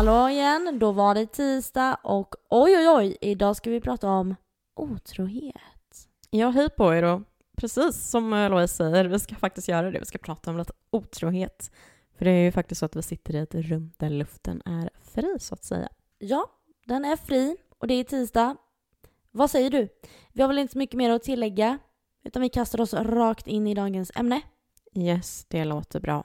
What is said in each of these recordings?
Hallå igen, då var det tisdag och oj oj oj, idag ska vi prata om otrohet. Ja, hej på er då. Precis som eh, Louise säger, vi ska faktiskt göra det. Vi ska prata om lite otrohet. För det är ju faktiskt så att vi sitter i ett rum där luften är fri, så att säga. Ja, den är fri och det är tisdag. Vad säger du? Vi har väl inte så mycket mer att tillägga, utan vi kastar oss rakt in i dagens ämne. Yes, det låter bra.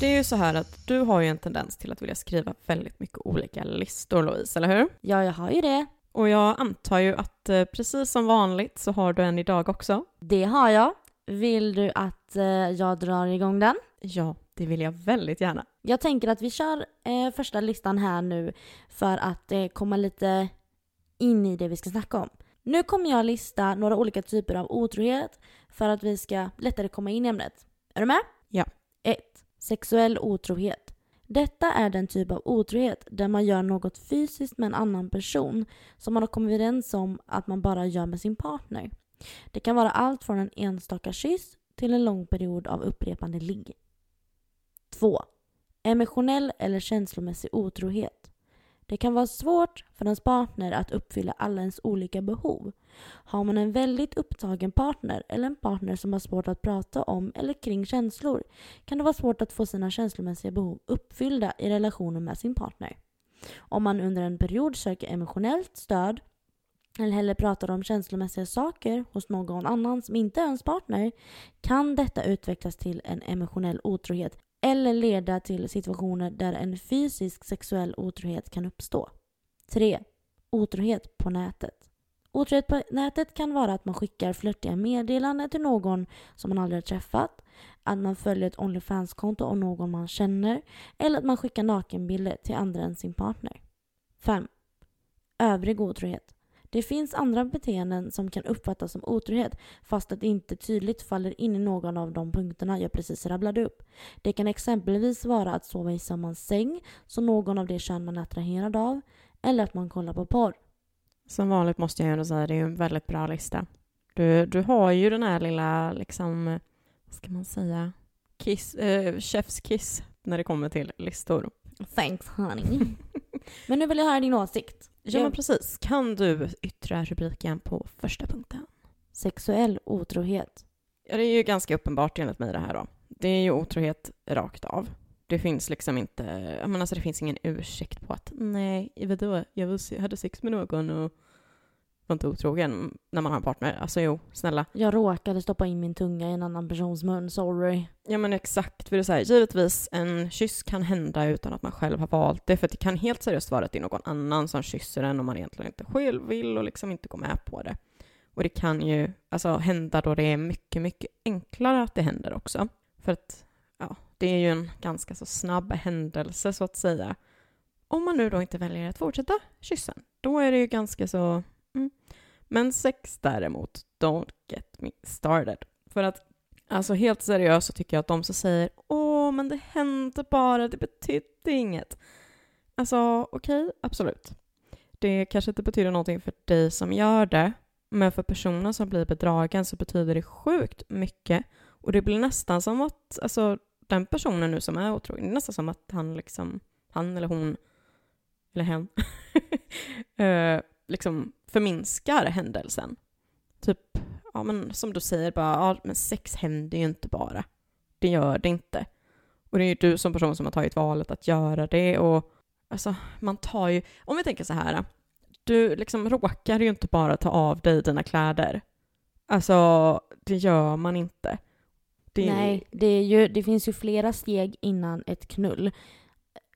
Det är ju så här att du har ju en tendens till att vilja skriva väldigt mycket olika listor, Louise, eller hur? Ja, jag har ju det. Och jag antar ju att eh, precis som vanligt så har du en idag också. Det har jag. Vill du att eh, jag drar igång den? Ja, det vill jag väldigt gärna. Jag tänker att vi kör eh, första listan här nu för att eh, komma lite in i det vi ska snacka om. Nu kommer jag lista några olika typer av otrohet för att vi ska lättare komma in i ämnet. Är du med? Ja. Sexuell otrohet. Detta är den typ av otrohet där man gör något fysiskt med en annan person som man har kommit överens om att man bara gör med sin partner. Det kan vara allt från en enstaka kyss till en lång period av upprepande ligg. 2. Emotionell eller känslomässig otrohet. Det kan vara svårt för ens partner att uppfylla alla ens olika behov. Har man en väldigt upptagen partner eller en partner som har svårt att prata om eller kring känslor kan det vara svårt att få sina känslomässiga behov uppfyllda i relationen med sin partner. Om man under en period söker emotionellt stöd eller hellre pratar om känslomässiga saker hos någon annan som inte är ens partner kan detta utvecklas till en emotionell otrohet eller leda till situationer där en fysisk sexuell otrohet kan uppstå. 3. Otrohet på nätet. Otrohet på nätet kan vara att man skickar flörtiga meddelanden till någon som man aldrig har träffat, att man följer ett Onlyfans-konto av någon man känner eller att man skickar nakenbilder till andra än sin partner. 5. Övrig otrohet. Det finns andra beteenden som kan uppfattas som otrohet fast att det inte tydligt faller in i någon av de punkterna jag precis rabblade upp. Det kan exempelvis vara att sova i samma säng som någon av det kön man är attraherad av eller att man kollar på porr. Som vanligt måste jag ändå säga, det är en väldigt bra lista. Du, du har ju den här lilla, liksom, vad ska man säga, kiss, eh, chefs kiss när det kommer till listor. Thanks honey. Men nu vill jag höra din åsikt. Ja, men precis. Kan du yttra rubriken på första punkten? Sexuell otrohet. Ja, det är ju ganska uppenbart enligt mig det här då. Det är ju otrohet rakt av. Det finns liksom inte, menar alltså det finns ingen ursäkt på att nej, vadå, jag hade sex med någon och var inte otrogen när man har en partner. Alltså jo, snälla. Jag råkade stoppa in min tunga i en annan persons mun, sorry. Ja men exakt, för det är så här, givetvis en kyss kan hända utan att man själv har valt det, för det kan helt seriöst vara att det är någon annan som kysser en och man egentligen inte själv vill och liksom inte går med på det. Och det kan ju alltså hända då det är mycket, mycket enklare att det händer också. För att, ja, det är ju en ganska så snabb händelse så att säga. Om man nu då inte väljer att fortsätta kyssen, då är det ju ganska så Mm. Men sex däremot, don't get me started. För att alltså helt seriöst så tycker jag att de som säger åh, men det hände bara, det betydde inget. Alltså okej, okay, absolut. Det kanske inte betyder någonting för dig som gör det, men för personen som blir bedragen så betyder det sjukt mycket. Och det blir nästan som att, alltså den personen nu som är otrogen, det är nästan som att han liksom, han eller hon, eller hen, uh, liksom förminskar händelsen. Typ, ja men som du säger bara, ja men sex händer ju inte bara. Det gör det inte. Och det är ju du som person som har tagit valet att göra det och alltså man tar ju, om vi tänker så här, du liksom råkar ju inte bara ta av dig dina kläder. Alltså, det gör man inte. Det... Nej, det, är ju, det finns ju flera steg innan ett knull.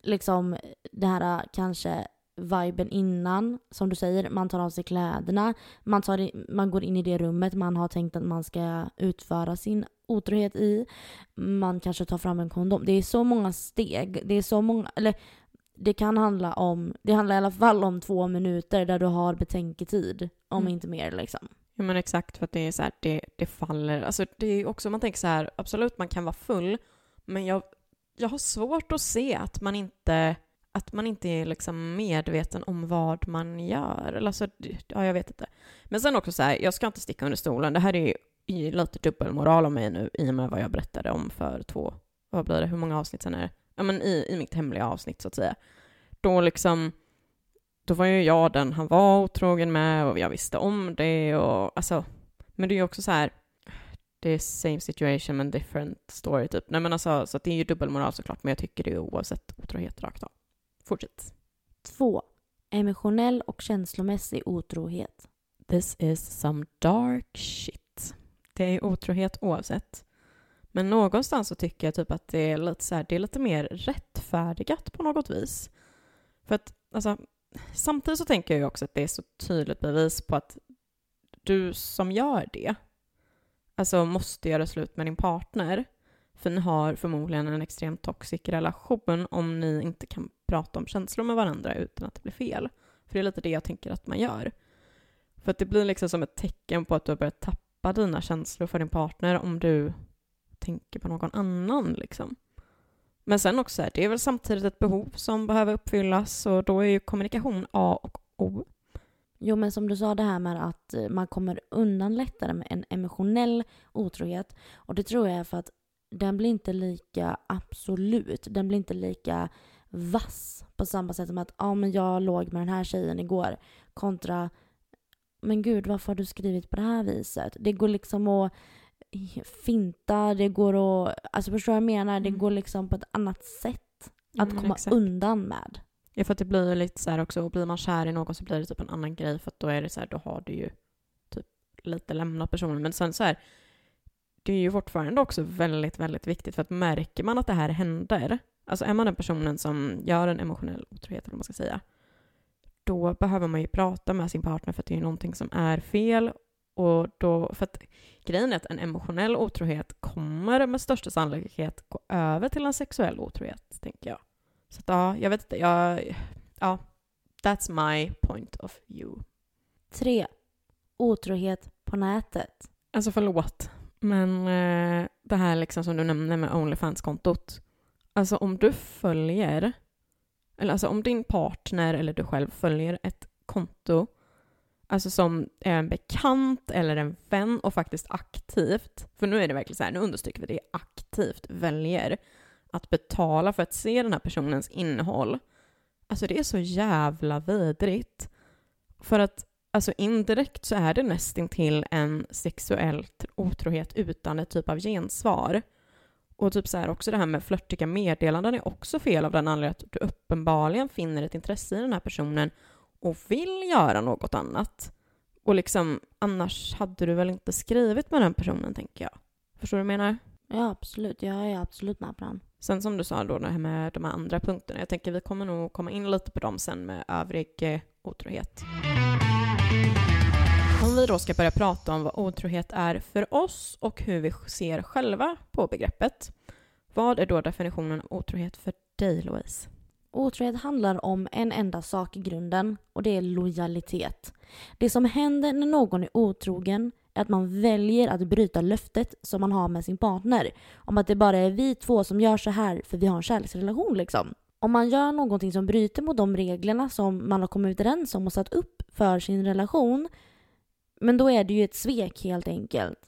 Liksom det här kanske viben innan. Som du säger, man tar av sig kläderna. Man, tar, man går in i det rummet man har tänkt att man ska utföra sin otrohet i. Man kanske tar fram en kondom. Det är så många steg. Det är så många, eller det kan handla om, det handlar i alla fall om två minuter där du har betänketid. Om mm. inte mer liksom. Ja men exakt, för att det är så här, det, det faller. Alltså det är också, man tänker så här, absolut man kan vara full, men jag, jag har svårt att se att man inte att man inte är liksom medveten om vad man gör. Eller alltså, ja, jag vet inte. Men sen också så här, jag ska inte sticka under stolen. Det här är ju lite dubbelmoral om mig nu i och med vad jag berättade om för två, vad blir det, hur många avsnitt sen är det? Ja men i, i mitt hemliga avsnitt så att säga. Då liksom, då var ju jag den han var otrogen med och jag visste om det och alltså, men det är ju också så här, det är same situation men different story typ. Nej men alltså, så det är ju dubbelmoral såklart, men jag tycker det är oavsett otrohet rakt av. Fortsätt. 2. Emotionell och känslomässig otrohet. This is some dark shit. Det är otrohet oavsett. Men någonstans så tycker jag typ att det är lite, så här, det är lite mer rättfärdigat på något vis. För att, alltså, samtidigt så tänker jag ju också att det är så tydligt bevis på att du som gör det, alltså måste göra slut med din partner. För ni har förmodligen en extremt toxic relation om ni inte kan prata om känslor med varandra utan att det blir fel. För det är lite det jag tänker att man gör. För att det blir liksom som ett tecken på att du har börjat tappa dina känslor för din partner om du tänker på någon annan liksom. Men sen också, här, det är väl samtidigt ett behov som behöver uppfyllas och då är ju kommunikation A och O. Jo, men som du sa det här med att eh, man kommer undan lättare med en emotionell otrohet. Och det tror jag är för att den blir inte lika absolut. Den blir inte lika vass på samma sätt som att ja, men jag låg med den här tjejen igår kontra men gud varför har du skrivit på det här viset? Det går liksom att finta, det går att, alltså förstår du vad jag menar? Det Mm. går liksom på ett annat sätt att Mm, komma exakt. undan med. Ja, för att det blir ju lite så här också, och blir man kär i någon så blir det typ en annan grej för att då är det så här, då har du ju typ lite lämnat personen. Men sen så här, det är ju fortfarande också väldigt, väldigt viktigt för att märker man att det här händer, alltså är man den personen som gör en emotionell otrohet eller vad man ska säga, då behöver man ju prata med sin partner för att det är någonting som är fel och då, för att grejen är att en emotionell otrohet kommer med största sannolikhet gå över till en sexuell otrohet, tänker jag. Så att, ja, jag vet inte, jag, ja, that's my point of view. 3. Otrohet på nätet. Alltså förlåt, men eh, det här liksom som du nämner med Onlyfans-kontot. Alltså om du följer, eller alltså om din partner eller du själv följer ett konto, alltså som är en bekant eller en vän och faktiskt aktivt, för nu är det verkligen så här, nu understryker vi det, aktivt väljer att betala för att se den här personens innehåll. Alltså det är så jävla vidrigt. För att alltså indirekt så är det nästintill en sexuell otrohet utan ett typ av gensvar. Och typ så här också det här med flörtiga meddelanden är också fel av den anledningen att du uppenbarligen finner ett intresse i den här personen och vill göra något annat. Och liksom, annars hade du väl inte skrivit med den personen, tänker jag. Förstår du vad jag menar? Ja, absolut. Jag är absolut med på den. Sen som du sa då, det här med de här andra punkterna. Jag tänker vi kommer nog komma in lite på dem sen med övrig eh, otrohet. Om vi då ska börja prata om vad otrohet är för oss och hur vi ser själva på begreppet. Vad är då definitionen av otrohet för dig, Louise? Otrohet handlar om en enda sak i grunden och det är lojalitet. Det som händer när någon är otrogen är att man väljer att bryta löftet som man har med sin partner. Om att det bara är vi två som gör så här för vi har en kärleksrelation liksom. Om man gör någonting som bryter mot de reglerna som man har kommit överens om och satt upp för sin relation men då är det ju ett svek helt enkelt.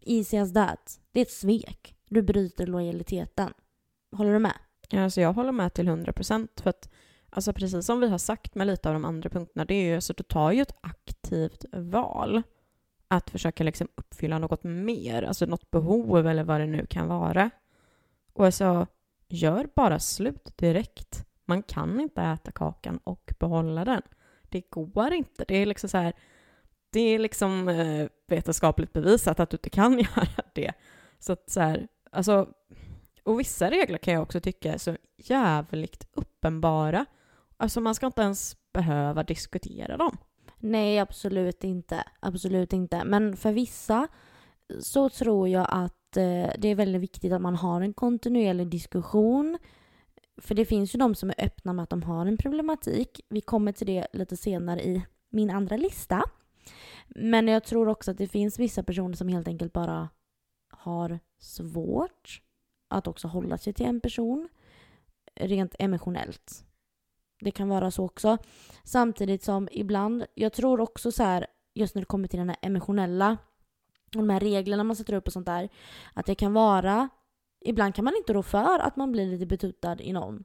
Easy as that. Det är ett svek. Du bryter lojaliteten. Håller du med? Ja, Alltså jag håller med till 100 procent. För att, alltså precis som vi har sagt med lite av de andra punkterna, det är ju alltså du tar ju ett aktivt val att försöka liksom uppfylla något mer, alltså något behov eller vad det nu kan vara. Och alltså, gör bara slut direkt. Man kan inte äta kakan och behålla den. Det går inte. Det är liksom så här, det är liksom eh, vetenskapligt bevisat att du inte kan göra det. Så att så här, alltså, och vissa regler kan jag också tycka är så jävligt uppenbara. Alltså man ska inte ens behöva diskutera dem. Nej, absolut inte. Absolut inte. Men för vissa så tror jag att eh, det är väldigt viktigt att man har en kontinuerlig diskussion. För det finns ju de som är öppna med att de har en problematik. Vi kommer till det lite senare i min andra lista. Men jag tror också att det finns vissa personer som helt enkelt bara har svårt att också hålla sig till en person rent emotionellt. Det kan vara så också. Samtidigt som ibland, jag tror också så här, just när det kommer till den här emotionella och de här reglerna man sätter upp och sånt där, att det kan vara, ibland kan man inte rå för att man blir lite betuttad i någon.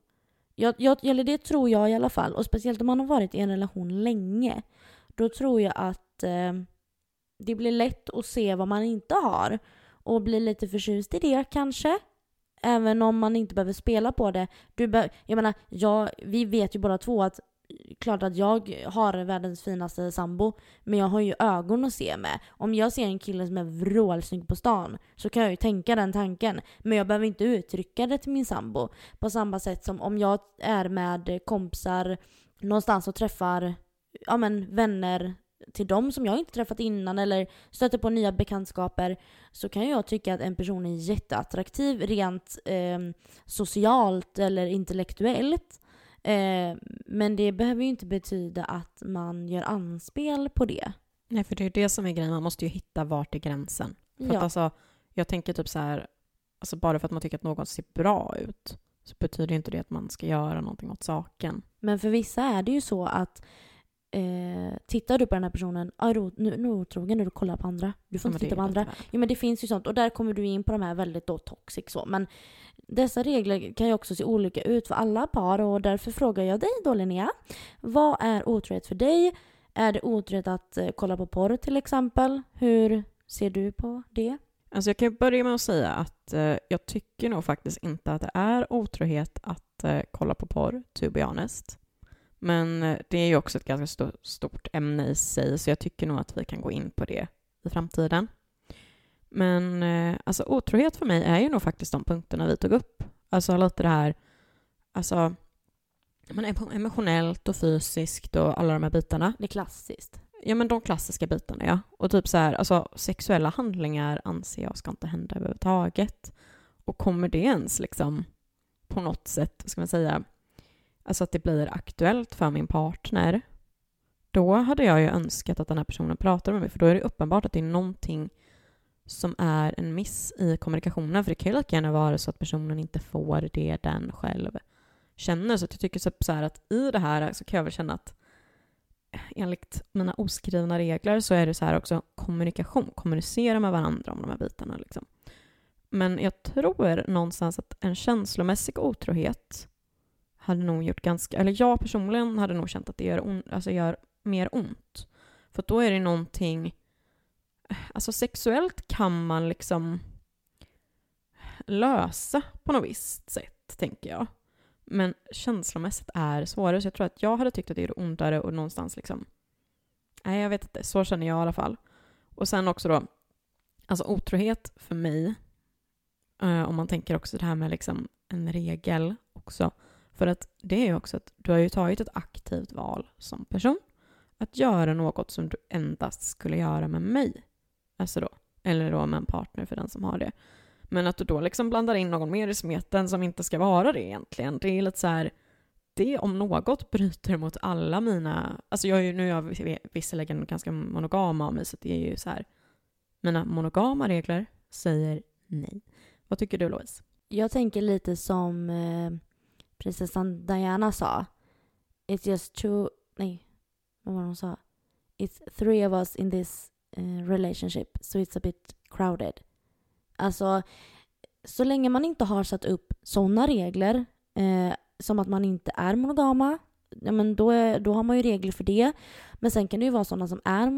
Jag, jag, eller det tror jag i alla fall, och speciellt om man har varit i en relation länge. Då tror jag att eh, det blir lätt att se vad man inte har och bli lite förtjust i det kanske. Även om man inte behöver spela på det. Du be jag menar, jag, vi vet ju båda två att klart att jag har världens finaste sambo, men jag har ju ögon att se med. Om jag ser en kille som är vrålsnygg på stan så kan jag ju tänka den tanken. Men jag behöver inte uttrycka det till min sambo. På samma sätt som om jag är med kompisar någonstans och träffar ja, men, vänner till dem som jag inte träffat innan eller stöter på nya bekantskaper så kan jag tycka att en person är jätteattraktiv rent eh, socialt eller intellektuellt. Eh, men det behöver ju inte betyda att man gör anspel på det. Nej, för det är det som är grejen. Man måste ju hitta vart är gränsen. För ja. att alltså, jag tänker typ så här, alltså bara för att man tycker att någon ser bra ut så betyder inte det att man ska göra någonting åt saken. Men för vissa är det ju så att eh, tittar du på den här personen, ah, nu, nu är du otrogen när du kollar på andra. Du får ja, inte titta på andra. Ja, men det finns ju sånt. Och där kommer du in på de här väldigt då toxic så. Men dessa regler kan ju också se olika ut för alla par och därför frågar jag dig då Linnea. Vad är otrohet för dig? Är det otrohet att eh, kolla på porr till exempel? Hur ser du på det? Alltså jag kan börja med att säga att eh, jag tycker nog faktiskt inte att det är otrohet att eh, kolla på porr, to be honest. Men eh, det är ju också ett ganska stort ämne i sig, så jag tycker nog att vi kan gå in på det i framtiden. Men eh, alltså otrohet för mig är ju nog faktiskt de punkterna vi tog upp. Alltså lite det här, alltså men emotionellt och fysiskt och alla de här bitarna. Det är klassiskt. Ja men de klassiska bitarna ja. Och typ så här, alltså sexuella handlingar anser jag ska inte hända överhuvudtaget. Och kommer det ens liksom på något sätt, ska man säga, alltså att det blir aktuellt för min partner, då hade jag ju önskat att den här personen pratade med mig, för då är det uppenbart att det är någonting som är en miss i kommunikationen, för det kan ju lika gärna vara så att personen inte får det den själv känner. Så jag tycker typ så här att i det här så kan jag väl känna att eh, enligt mina oskrivna regler så är det så här också kommunikation, kommunicera med varandra om de här bitarna. Liksom. Men jag tror någonstans att en känslomässig otrohet hade nog gjort ganska, eller jag personligen hade nog känt att det gör, on, alltså gör mer ont. För då är det någonting, alltså sexuellt kan man liksom lösa på något visst sätt, tänker jag. Men känslomässigt är det svårare, så jag tror att jag hade tyckt att det gjorde ondare och någonstans liksom, nej jag vet inte, så känner jag i alla fall. Och sen också då, alltså otrohet för mig, eh, om man tänker också det här med liksom en regel också, för att det är ju också att du har ju tagit ett aktivt val som person att göra något som du endast skulle göra med mig. Alltså då, eller då med en partner för den som har det. Men att du då liksom blandar in någon mer i smeten som inte ska vara det egentligen. Det är lite så här, det om något bryter mot alla mina, alltså jag är ju, nu är jag visserligen ganska monogam av mig så det är ju så här, mina monogama regler säger nej. Vad tycker du Louise? Jag tänker lite som eh, prinsessan Diana sa. It's just two, nej, vad var det hon sa? It's three of us in this uh, relationship, so it's a bit crowded. Alltså, så länge man inte har satt upp sådana regler, eh, som att man inte är monogama, ja, men då, är, då har man ju regler för det. Men sen kan det ju vara sådana som är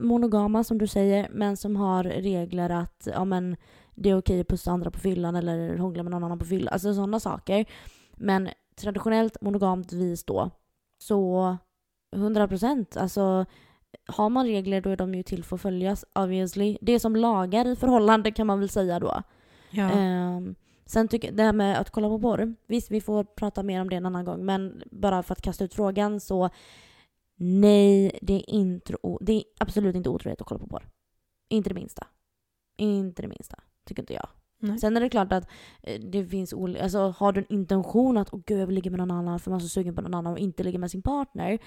monogama, som du säger, men som har regler att ja, men, det är okej att pussa andra på fyllan eller hångla med någon annan på fyllan. Alltså sådana saker. Men traditionellt monogamt vis då, så 100 procent. Alltså, har man regler då är de ju till för att följas obviously. Det är som lagar i förhållande kan man väl säga då. Ja. Um, sen tycker det här med att kolla på porr. Visst, vi får prata mer om det en annan gång. Men bara för att kasta ut frågan så nej, det är, inte, det är absolut inte otroligt att kolla på porr. Inte det minsta. Inte det minsta, tycker inte jag. Nej. Sen är det klart att eh, det finns olika, alltså har du en intention att åh gud jag vill ligga med någon annan för man är så sugen på någon annan och inte ligga med sin partner.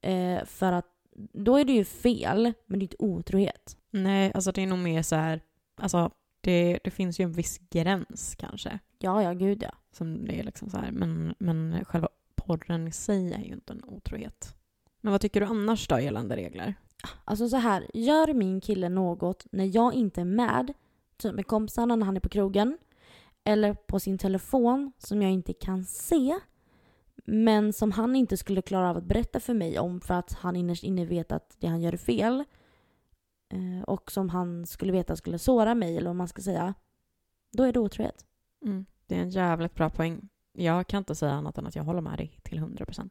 Eh, för att då är det ju fel, men det är inte otrohet. Nej, alltså det är nog mer så här, alltså det, det finns ju en viss gräns kanske. Ja, ja, gud ja. Som det är liksom så här, men, men själva porren i sig är ju inte en otrohet. Men vad tycker du annars då gällande regler? Alltså så här, gör min kille något när jag inte är med, typ med kompisarna när han är på krogen, eller på sin telefon som jag inte kan se, men som han inte skulle klara av att berätta för mig om för att han innerst inne vet att det han gör är fel, eh, och som han skulle veta skulle såra mig, eller vad man ska säga, då är det otrohet. Mm. Det är en jävligt bra poäng. Jag kan inte säga annat än att jag håller med dig till 100%.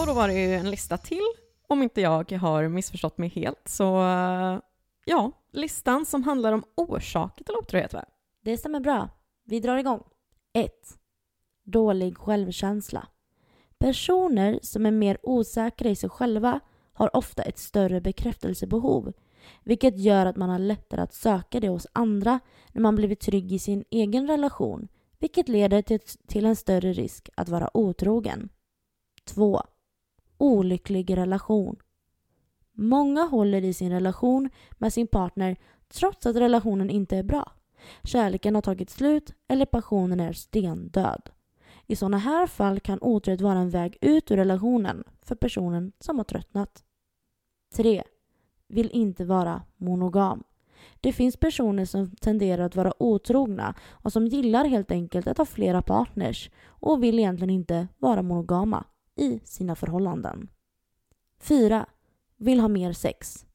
Och då var det ju en lista till, om inte jag har missförstått mig helt. Så eh, ja, listan som handlar om orsaker till otrohet va? Det stämmer bra. Vi drar igång. 1. Dålig självkänsla. Personer som är mer osäkra i sig själva har ofta ett större bekräftelsebehov, vilket gör att man har lättare att söka det hos andra när man blivit trygg i sin egen relation, vilket leder till, till en större risk att vara otrogen. 2. Olycklig relation. Många håller i sin relation med sin partner trots att relationen inte är bra. Kärleken har tagit slut eller passionen är stendöd. I sådana här fall kan otrohet vara en väg ut ur relationen för personen som har tröttnat. 3. Vill inte vara monogam. Det finns personer som tenderar att vara otrogna och som gillar helt enkelt att ha flera partners och vill egentligen inte vara monogama i sina förhållanden. 4. Vill ha mer sex.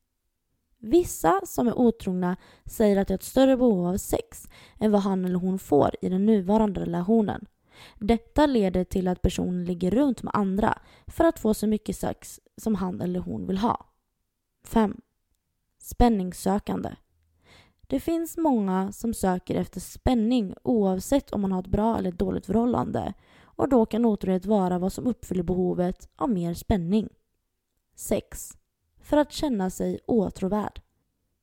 Vissa som är otrogna säger att de har ett större behov av sex än vad han eller hon får i den nuvarande relationen. Detta leder till att personen ligger runt med andra för att få så mycket sex som han eller hon vill ha. 5. Spänningssökande. Det finns många som söker efter spänning oavsett om man har ett bra eller ett dåligt förhållande och då kan otrohet vara vad som uppfyller behovet av mer spänning. 6. För att känna sig åtråvärd.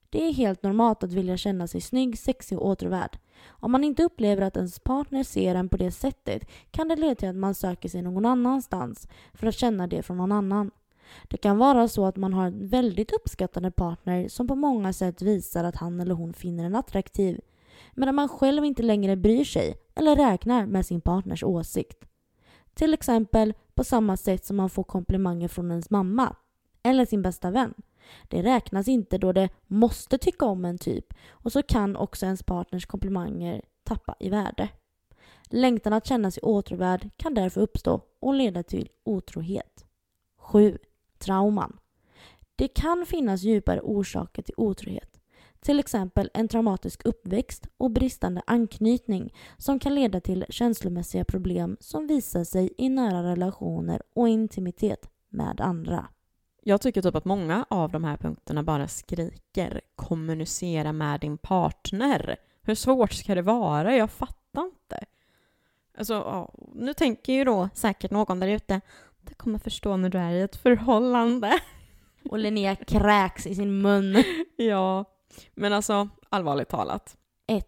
Det är helt normalt att vilja känna sig snygg, sexig och åtråvärd. Om man inte upplever att ens partner ser en på det sättet kan det leda till att man söker sig någon annanstans för att känna det från någon annan. Det kan vara så att man har en väldigt uppskattande partner som på många sätt visar att han eller hon finner en attraktiv medan man själv inte längre bryr sig eller räknar med sin partners åsikt. Till exempel på samma sätt som man får komplimanger från ens mamma eller sin bästa vän. Det räknas inte då det måste tycka om en typ och så kan också ens partners komplimanger tappa i värde. Längtan att känna sig åtråvärd kan därför uppstå och leda till otrohet. 7. Trauman. Det kan finnas djupare orsaker till otrohet. Till exempel en traumatisk uppväxt och bristande anknytning som kan leda till känslomässiga problem som visar sig i nära relationer och intimitet med andra. Jag tycker typ att många av de här punkterna bara skriker kommunicera med din partner. Hur svårt ska det vara? Jag fattar inte. Alltså, ja, nu tänker ju då säkert någon där ute, du kommer förstå när du är i ett förhållande. Och Linnea kräks i sin mun. ja, men alltså allvarligt talat. 1.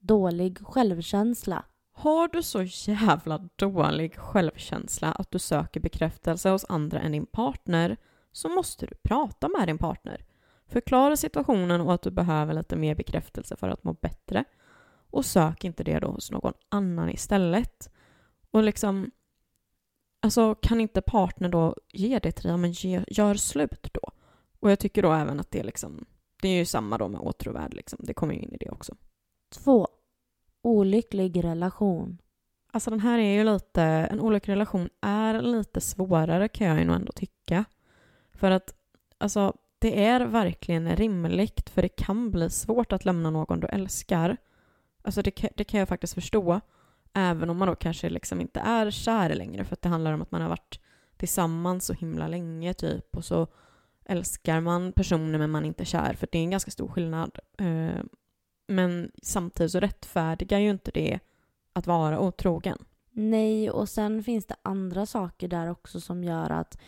Dålig självkänsla. Har du så jävla dålig självkänsla att du söker bekräftelse hos andra än din partner så måste du prata med din partner. Förklara situationen och att du behöver lite mer bekräftelse för att må bättre. Och sök inte det då hos någon annan istället. Och liksom, alltså kan inte partner då ge det till dig, men ge, gör slut då. Och jag tycker då även att det är liksom, det är ju samma då med åtråvärd liksom, det kommer ju in i det också. 2. Olycklig relation. Alltså den här är ju lite, en olycklig relation är lite svårare kan jag ju nog ändå tycka. För att alltså, det är verkligen rimligt, för det kan bli svårt att lämna någon du älskar. Alltså det, det kan jag faktiskt förstå. Även om man då kanske liksom inte är kär längre, för att det handlar om att man har varit tillsammans så himla länge typ och så älskar man personer men man är inte kär, för det är en ganska stor skillnad. Eh, men samtidigt så rättfärdigar ju inte det att vara otrogen. Nej, och sen finns det andra saker där också som gör att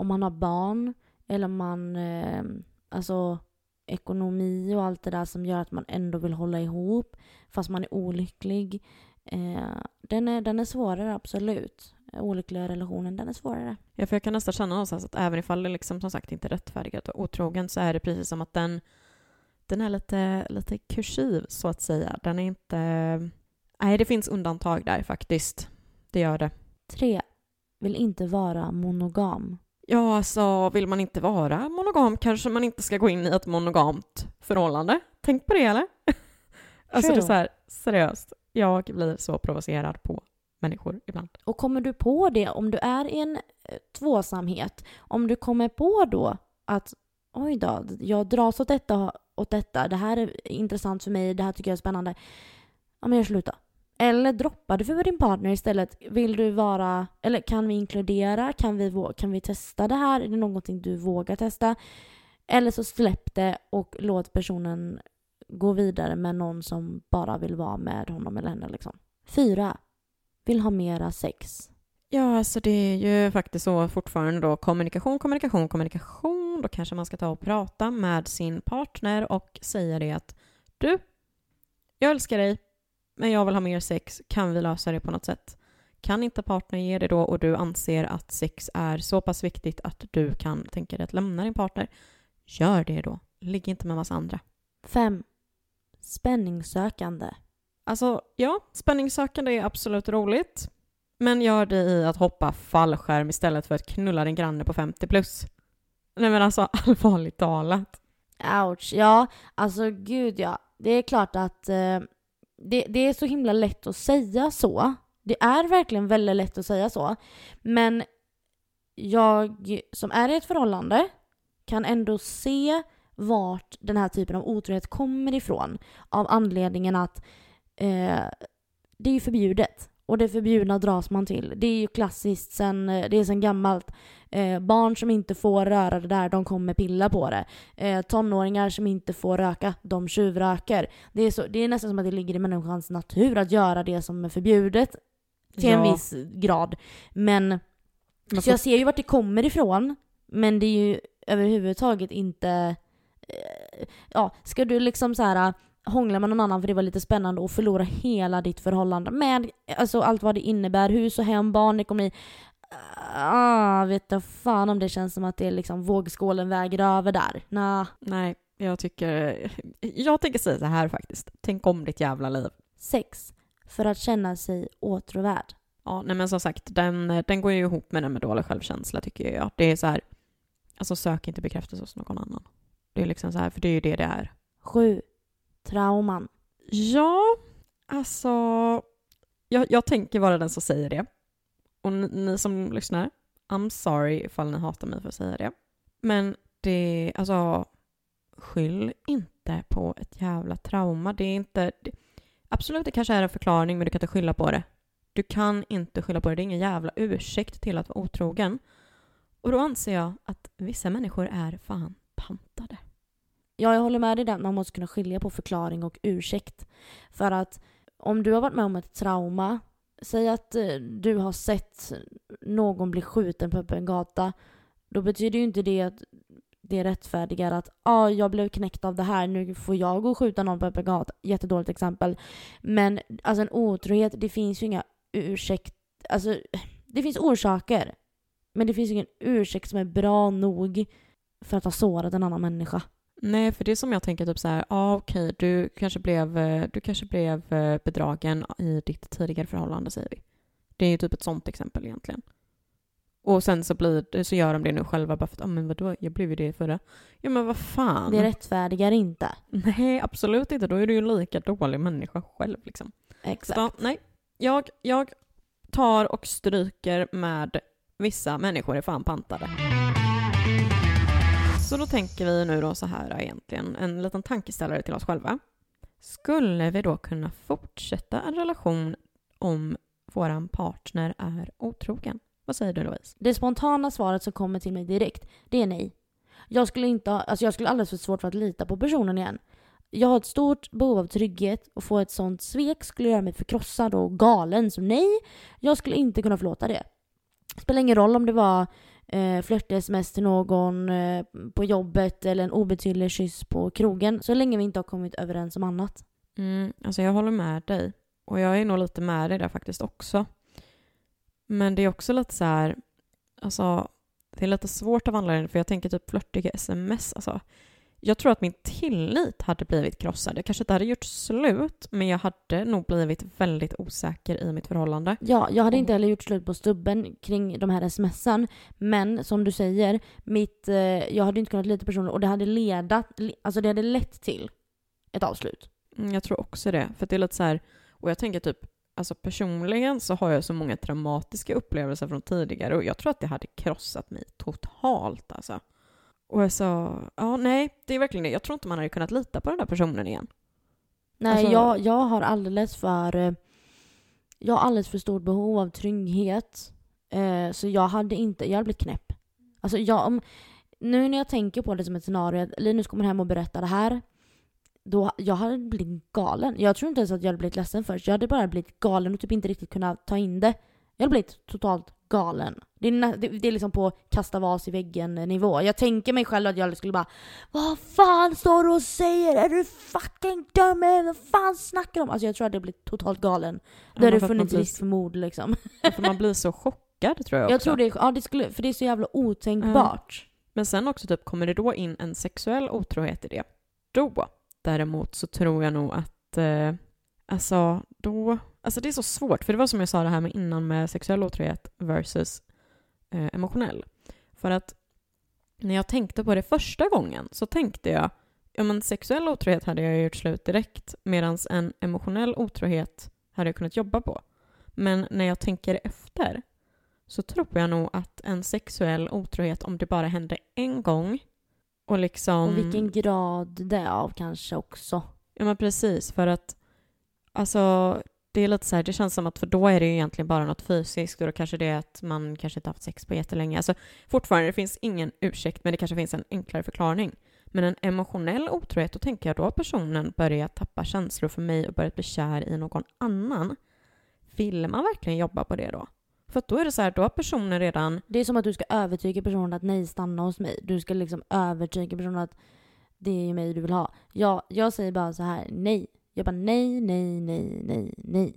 om man har barn eller man, eh, alltså ekonomi och allt det där som gör att man ändå vill hålla ihop fast man är olycklig. Eh, den, är, den är svårare, absolut. Olyckliga relationen, den är svårare. Ja, för jag kan nästan känna någonstans att även ifall det liksom som sagt inte är rättfärdigat och otrogen så är det precis som att den, den är lite, lite kursiv så att säga. Den är inte... Nej, det finns undantag där faktiskt. Det gör det. Tre, Vill inte vara monogam. Ja, alltså vill man inte vara monogam kanske man inte ska gå in i ett monogamt förhållande. Tänk på det eller? alltså det är så här, seriöst. Jag blir så provocerad på människor ibland. Och kommer du på det, om du är i en eh, tvåsamhet, om du kommer på då att oj då, jag dras åt detta åt detta, det här är intressant för mig, det här tycker jag är spännande. Ja, men jag slutar. Eller droppar du för din partner istället? Vill du vara, eller kan vi inkludera? Kan vi, kan vi testa det här? Är det någonting du vågar testa? Eller så släpp det och låt personen gå vidare med någon som bara vill vara med honom eller henne. Liksom. Fyra. Vill ha mera sex. Ja, alltså det är ju faktiskt så fortfarande då kommunikation, kommunikation, kommunikation. Då kanske man ska ta och prata med sin partner och säga det att du, jag älskar dig, men jag vill ha mer sex. Kan vi lösa det på något sätt? Kan inte partnern ge det då och du anser att sex är så pass viktigt att du kan tänka dig att lämna din partner, gör det då. Ligg inte med massa andra. Fem. Spänningssökande. Alltså, ja, spänningssökande är absolut roligt. Men gör det i att hoppa fallskärm istället för att knulla din granne på 50 plus. Nej men alltså allvarligt talat. Ouch. Ja, alltså gud ja. Det är klart att eh, det, det är så himla lätt att säga så. Det är verkligen väldigt lätt att säga så. Men jag som är i ett förhållande kan ändå se vart den här typen av otrohet kommer ifrån. Av anledningen att eh, det är ju förbjudet. Och det förbjudna dras man till. Det är ju klassiskt sen, det är sen gammalt. Eh, barn som inte får röra det där, de kommer pilla på det. Eh, tonåringar som inte får röka, de tjuvröker. Det är, så, det är nästan som att det ligger i människans natur att göra det som är förbjudet. Till ja. en viss grad. Men, så, så jag ser ju vart det kommer ifrån. Men det är ju överhuvudtaget inte... Eh, ja, ska du liksom så här hångla med någon annan för det var lite spännande och förlora hela ditt förhållande med alltså allt vad det innebär, hus och hem, barnekonomi. Ah, vet du fan om det känns som att det är liksom vågskålen väger över där. Nah. Nej, jag tycker... Jag tänker säga så här faktiskt. Tänk om ditt jävla liv. Sex. För att känna sig åtråvärd. Ja, nej men som sagt, den, den går ju ihop med den med dålig självkänsla tycker jag. Det är så här, alltså sök inte bekräftelse hos någon annan. Det är liksom så här, för det är ju det det är. Sju trauman? Ja, alltså... Jag, jag tänker vara den som säger det. Och ni, ni, som lyssnar, I'm sorry ifall ni hatar mig för att säga det. Men det, alltså, skyll inte på ett jävla trauma. Det är inte... Det, absolut, det kanske är en förklaring, men du kan inte skylla på det. Du kan inte skylla på det. Det är ingen jävla ursäkt till att vara otrogen. Och då anser jag att vissa människor är fan pantade. Ja, jag håller med dig där. Man måste kunna skilja på förklaring och ursäkt. För att om du har varit med om ett trauma, säg att eh, du har sett någon bli skjuten på öppen gata, då betyder ju inte det att det rättfärdigar att ah, jag blev knäckt av det här, nu får jag gå och skjuta någon på öppen gata. Jättedåligt exempel. Men alltså en otrohet, det finns ju inga ursäkt... Alltså, det finns orsaker. Men det finns ingen ursäkt som är bra nog för att ha sårat en annan människa. Nej, för det är som jag tänker typ så här, ja ah, okej, okay, du kanske blev, eh, du kanske blev eh, bedragen i ditt tidigare förhållande säger vi. Det är ju typ ett sånt exempel egentligen. Och sen så, blir, så gör de det nu själva bara för att, ah, men vadå, jag blev ju det förra. Ja men vad fan. Det rättfärdigar inte. Nej, absolut inte. Då är du ju lika dålig människa själv liksom. Exakt. Så, nej, jag, jag tar och stryker med vissa människor är fan pantade. Så då tänker vi nu då så här egentligen, en liten tankeställare till oss själva. Skulle vi då kunna fortsätta en relation om våran partner är otrogen? Vad säger du Louise? Det spontana svaret som kommer till mig direkt, det är nej. Jag skulle inte ha, alltså jag skulle alldeles för svårt för att lita på personen igen. Jag har ett stort behov av trygghet och få ett sånt svek skulle göra mig förkrossad och galen. Så nej, jag skulle inte kunna förlåta det. Det spelar ingen roll om det var eh, flört-sms till någon eh, på jobbet eller en obetydlig kyss på krogen. Så länge vi inte har kommit överens om annat. Mm, alltså jag håller med dig. Och jag är nog lite med dig där faktiskt också. Men det är också lite så här, alltså det är lite svårt av anledningen för jag tänker typ flörtiga sms, alltså jag tror att min tillit hade blivit krossad. Jag kanske inte hade gjort slut, men jag hade nog blivit väldigt osäker i mitt förhållande. Ja, jag hade inte heller gjort slut på stubben kring de här smsen. Men som du säger, mitt, eh, jag hade inte kunnat lita på personen och det hade ledat, le- alltså det hade lett till ett avslut. Mm, Jag tror också det, för det är lite så här, och jag tänker typ, alltså personligen så har jag så många traumatiska upplevelser från tidigare och jag tror att det hade krossat mig totalt alltså. Och jag sa, ja nej, det är verkligen det. Jag tror inte man hade kunnat lita på den där personen igen. Nej, Alltså- jag, jag har alldeles för... eh, Jag har alldeles för stort behov av trygghet. Eh, så jag hade inte... Jag hade blivit knäpp. Alltså jag, om, nu när jag tänker på det som ett scenario, att Linus kommer hem och berättar det här. Då, jag hade blivit galen. Jag tror inte ens att jag hade blivit ledsen först. Jag hade bara blivit galen och typ inte riktigt kunnat ta in det. Jag hade blivit totalt galen. Det är, det, det är liksom på kasta vas i väggen nivå. Jag tänker mig själv att jag skulle bara Vad fan står du och säger? Är du fucking dum vad fan snackar du om? Alltså jag tror att jag blivit totalt galen. Ja, hade men det funnits blir- risk för mord liksom. För man blir så chockad tror jag också. Jag tror det, ja, det skulle, för det är så jävla otänkbart. Men sen också typ, kommer det då in en sexuell otrohet i det? Då däremot så tror jag nog att, eh, alltså då, alltså det är så svårt, för det var som jag sa det här med innan med sexuell otrohet versus eh, emotionell. För att när jag tänkte på det första gången så tänkte jag, ja men sexuell otrohet hade jag gjort slut direkt, medan en emotionell otrohet hade jag kunnat jobba på. Men när jag tänker efter så tror jag nog att en sexuell otrohet, om det bara hände en gång och liksom... Och vilken grad det är av kanske också. Ja men precis, för att alltså det är lite så här, det känns som att för då är det ju egentligen bara något fysiskt och då kanske det är att man kanske inte haft sex på jättelänge. Alltså fortfarande, det finns ingen ursäkt men det kanske finns en enklare förklaring. Men en emotionell otrohet, då tänker jag då har personen börjat tappa känslor för mig och börjat bli kär i någon annan. Vill man verkligen jobba på det då? För att då är det så här, då har personen redan Det är som att du ska övertyga personen att nej, stanna hos mig. Du ska liksom övertyga personen att det är ju mig du vill ha. Jag, jag säger bara så här, nej. Jag bara nej, nej, nej, nej, nej.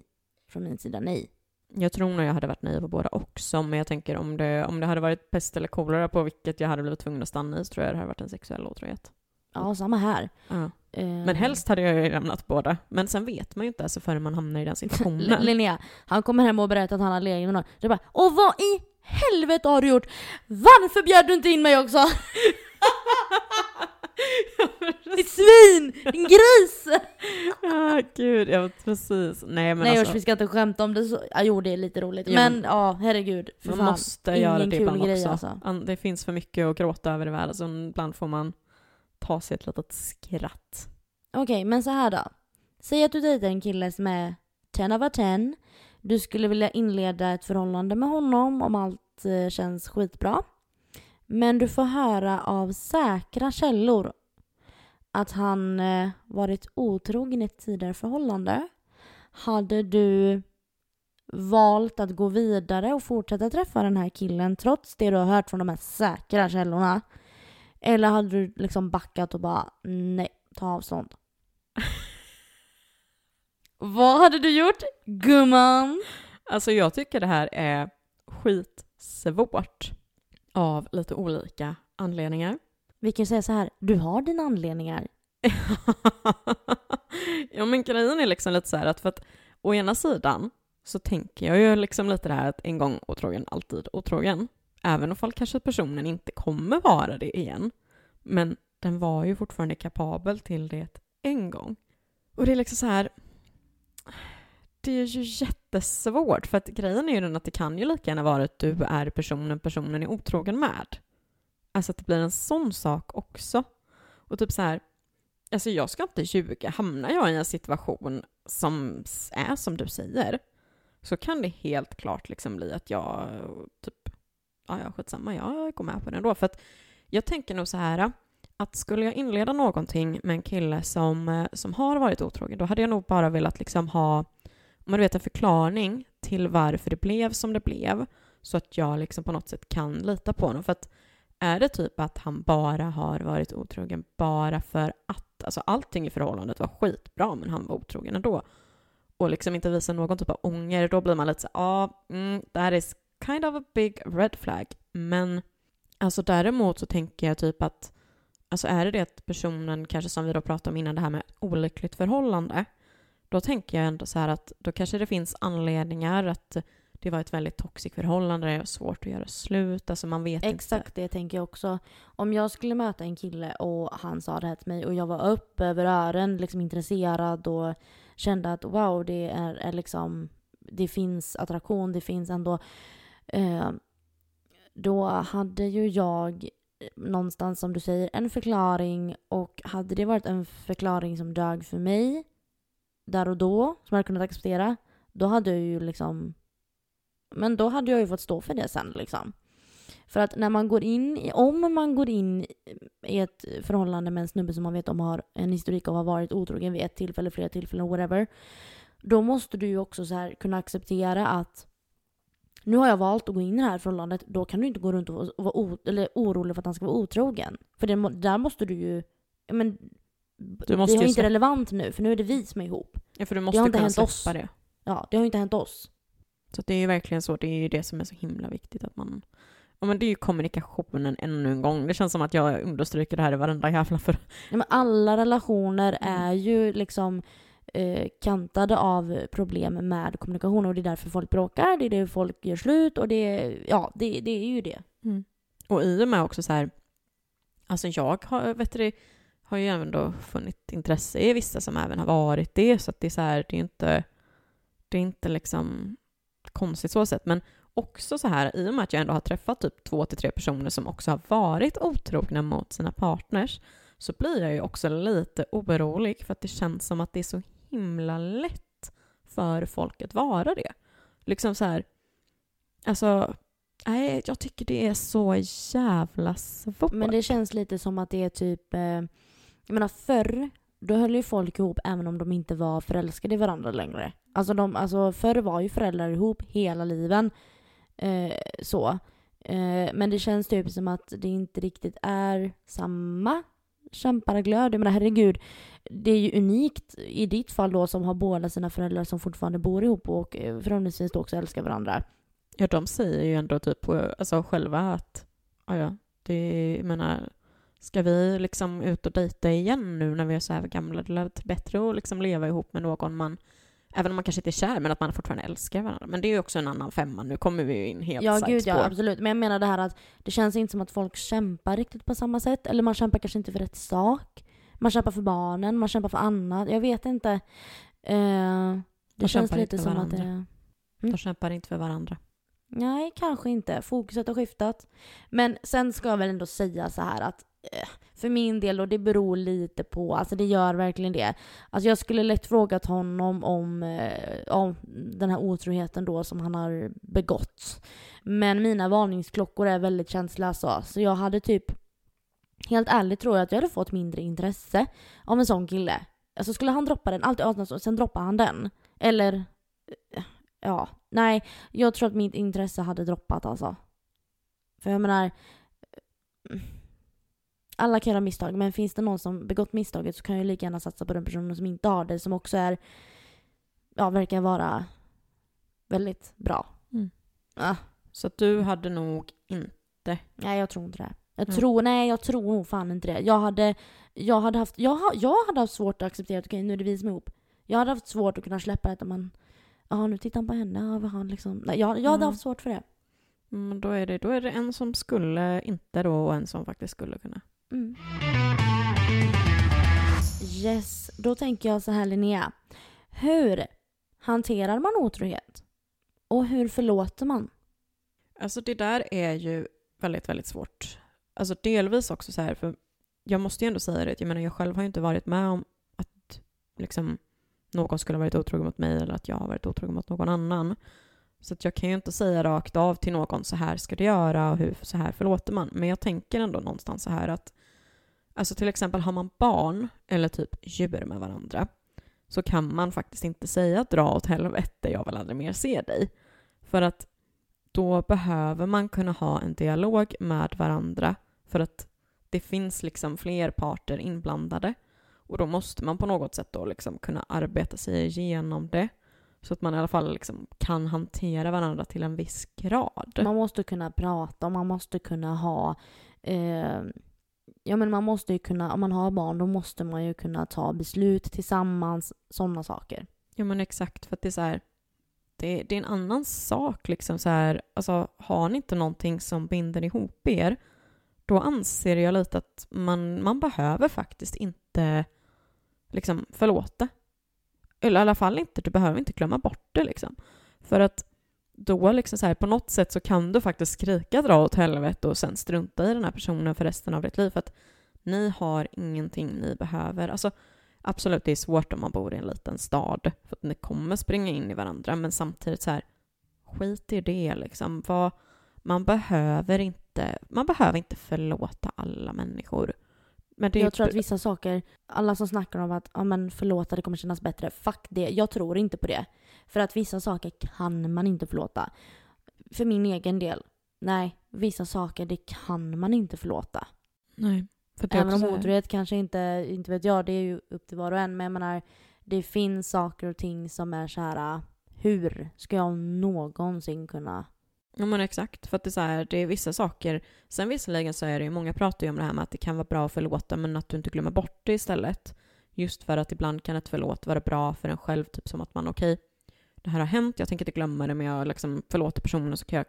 Från min sida, nej. Jag tror nog jag hade varit naiv på båda också, men jag tänker om det, om det hade varit pest eller kolera på vilket jag hade blivit tvungen att stanna i så tror jag det hade varit en sexuell otrohet. Ja, samma här. Ja. Eh, Men helst hade jag ju lämnat båda. Men sen vet man ju inte alltså förrän man hamnar i den situationen. Linnea, han kommer hem och berättar att han har legat med någon. Du bara Och vad i helvete har du gjort? Varför bjöd du inte in mig också? Ditt svin! Din gris! ah, gud, vet precis. Nej men Nej alltså, usch, vi ska inte skämta om det så. Ja, jo det är lite roligt. Ja, men ja, herregud. För man fan. måste göra det ibland grej, också. alltså. Det finns för mycket att gråta över i världen, så ibland får man ta sig ett litet skratt. Okej, men så här då. Säg att du dejtar en kille som är 10 over 10. Du skulle vilja inleda ett förhållande med honom om allt eh, känns skitbra. Men du får höra av säkra källor att han eh, varit otrogen i ett tidigare förhållande. Hade du valt att gå vidare och fortsätta träffa den här killen trots det du har hört från de här säkra källorna? Eller hade du liksom backat och bara nej, ta avstånd? Vad hade du gjort, gumman? Alltså jag tycker det här är skitsvårt av lite olika anledningar. Vi kan säga så här, du har dina anledningar. ja men grejen är liksom lite så här att för att å ena sidan så tänker jag ju liksom lite det här att en gång otrogen, alltid otrogen. Även om kanske personen inte kommer vara det igen. Men den var ju fortfarande kapabel till det en gång. Och det är liksom så här. Det är ju jättesvårt för att grejen är ju den att det kan ju lika gärna vara att du är personen personen är otrogen med. Alltså att det blir en sån sak också. Och typ så här, alltså jag ska inte ljuga. Hamnar jag i en situation som är som du säger så kan det helt klart liksom bli att jag typ, ja ja skitsamma, jag går med på det ändå. För att jag tänker nog så här att skulle jag inleda någonting med en kille som, eh, som har varit otrogen, då hade jag nog bara velat liksom ha, om man vet en förklaring till varför det blev som det blev, så att jag liksom på något sätt kan lita på honom. För att är det typ att han bara har varit otrogen bara för att, alltså allting i förhållandet var skitbra men han var otrogen ändå, och liksom inte visar någon typ av ånger, då blir man lite så ja, ah, mm, that is kind of a big red flag. Men alltså däremot så tänker jag typ att alltså är det det att personen, kanske som vi då pratade om innan, det här med olyckligt förhållande, då tänker jag ändå så här att då kanske det finns anledningar att det var ett väldigt toxic förhållande, det är svårt att göra slut, alltså man vet Exakt inte. det tänker jag också. Om jag skulle möta en kille och han sa det här till mig och jag var upp över ören, liksom intresserad och kände att wow, det är, är liksom, det finns attraktion, det finns ändå, eh, då hade ju jag eh, någonstans som du säger en förklaring och hade det varit en förklaring som dög för mig där och då, som jag hade kunnat acceptera, då hade jag ju liksom men då hade jag ju fått stå för det sen liksom. För att när man går in, om man går in i ett förhållande med en snubbe som man vet om har en historik av att ha varit otrogen vid ett tillfälle, flera tillfällen, whatever. Då måste du ju också så här kunna acceptera att nu har jag valt att gå in i det här förhållandet, då kan du inte gå runt och vara o, eller orolig för att han ska vara otrogen. För det, där måste du ju... Men, det är ju inte relevant nu, för nu är det vi som är ihop. Ja, för du har måste inte kunna hänt oss. det. Ja, det har ju inte hänt oss. Så det är ju verkligen så, det är ju det som är så himla viktigt att man... Ja men det är ju kommunikationen ännu en gång. Det känns som att jag understryker det här i varenda jävla för... Ja, men alla relationer Mm. är ju liksom eh, kantade av problem med kommunikation och det är därför folk bråkar, det är därför folk gör slut och det, ja, det, det är ju det. Och i och med också så här... Alltså jag har, vet du, har ju ändå funnit intresse i vissa som även har varit det, så att det är så här, det är inte... Det är inte liksom konstigt så sett, men också så här, i och med att jag ändå har träffat typ två till tre personer som också har varit otrogna mot sina partners, så blir jag ju också lite orolig för att det känns som att det är så himla lätt för folk att vara det. Liksom så här, alltså, nej, jag tycker det är så jävla svårt. Men det känns lite som att det är typ, eh, jag menar förr, då höll ju folk ihop även om de inte var förälskade i varandra längre. Alltså, de, alltså förr var ju föräldrar ihop hela liven. Eh, så. Eh, men det känns typ som att det inte riktigt är samma kämpaglöd. Jag menar herregud, det är ju unikt i ditt fall då som har båda sina föräldrar som fortfarande bor ihop och eh, förhoppningsvis då också älskar varandra. Ja, de säger ju ändå typ alltså själva att, ja, ja, det jag menar, ska vi liksom ut och dejta igen nu när vi är så här gamla? Det låter bättre att liksom leva ihop med någon man, även om man kanske inte är kär, men att man fortfarande älskar varandra. Men det är ju också en annan femma, nu kommer vi ju in helt Ja, gud ja, absolut. Men jag menar det här att det känns inte som att folk kämpar riktigt på samma sätt. Eller man kämpar kanske inte för rätt sak. Man kämpar för barnen, man kämpar för annat. Jag vet inte. Eh, det De känns lite som att det... De kämpar inte för varandra. Nej, kanske inte. Fokuset har skiftat. Men sen ska jag väl ändå säga så här att Eh, för min del, och det beror lite på, alltså det gör verkligen det. Alltså jag skulle lätt frågat honom om, eh, om den här otroheten då som han har begått. Men mina varningsklockor är väldigt känslolösa. Så jag hade typ, helt ärligt tror jag att jag hade fått mindre intresse av en sån kille. Alltså skulle han droppa den, alltid avsnitt och sen droppar han den. Eller, eh, ja, nej. Jag tror att mitt intresse hade droppat alltså. För jag menar, alla kan göra misstag, men finns det någon som begått misstaget så kan jag lika gärna satsa på den personen som inte har det, som också är, ja, verkar vara väldigt bra. Mm. Ah, Så att du hade nog inte... nej, jag tror inte det. Jag Mm. tror, nej, jag tror nog fan inte det. Jag hade, jag hade haft, jag, jag hade haft svårt att acceptera att okej, nu är det vi som är ihop. Jag hade haft svårt att kunna släppa det att man, ja nu tittar han på henne, ja, vad han liksom, nej, jag, jag hade Mm. haft svårt för det. Men då är, det, då är det en som skulle inte då och en som faktiskt skulle kunna. Mm. Yes, då tänker jag så här Linnea. Hur hanterar man otrohet? Och hur förlåter man? Alltså det där är ju väldigt, väldigt svårt. Alltså delvis också så här, för jag måste ju ändå säga det, jag menar jag själv har ju inte varit med om att liksom någon skulle ha varit otrogen mot mig eller att jag har varit otrogen mot någon annan. Så att jag kan ju inte säga rakt av till någon så här ska du göra och hur, så här förlåter man. Men jag tänker ändå någonstans så här att alltså till exempel har man barn eller typ djur med varandra så kan man faktiskt inte säga dra åt helvete, jag vill aldrig mer se dig. För att då behöver man kunna ha en dialog med varandra för att det finns liksom fler parter inblandade. Och då måste man på något sätt då liksom kunna arbeta sig igenom det. Så att man i alla fall liksom kan hantera varandra till en viss grad. Man måste kunna prata och man måste kunna ha eh, Ja men man måste ju kunna, om man har barn då måste man ju kunna ta beslut tillsammans, sådana saker. Ja men exakt, för att det är så här, det, det är en annan sak liksom så här, alltså har ni inte någonting som binder ihop er, då anser jag lite att man, man behöver faktiskt inte liksom förlåta. Eller i alla fall inte, du behöver inte glömma bort det liksom. För att då liksom så här, på något sätt så kan du faktiskt skrika dra åt helvete och sen strunta i den här personen för resten av ditt liv. För att ni har ingenting ni behöver. Alltså absolut, det är svårt om man bor i en liten stad. För att ni kommer springa in i varandra. Men samtidigt så här, skit i det liksom. Vad, man behöver inte, man behöver inte förlåta alla människor. Men det jag tror att vissa saker, alla som snackar om att ja, men förlåta, det kommer kännas bättre. Fuck det, jag tror inte på det. För att vissa saker kan man inte förlåta. För min egen del, nej, vissa saker det kan man inte förlåta. Nej. För det Även om otrohet kanske inte, inte vet jag, det är ju upp till var och en. Men jag menar, det finns saker och ting som är så här. hur ska jag någonsin kunna... Ja men exakt, för att det är så här, det är vissa saker, sen visserligen så är det ju, många pratar ju om det här med att det kan vara bra att förlåta men att du inte glömmer bort det istället. Just för att ibland kan ett förlåt vara bra för en själv, typ som att man okej, det här har hänt, jag tänker inte glömma det men jag liksom förlåter personen så kan jag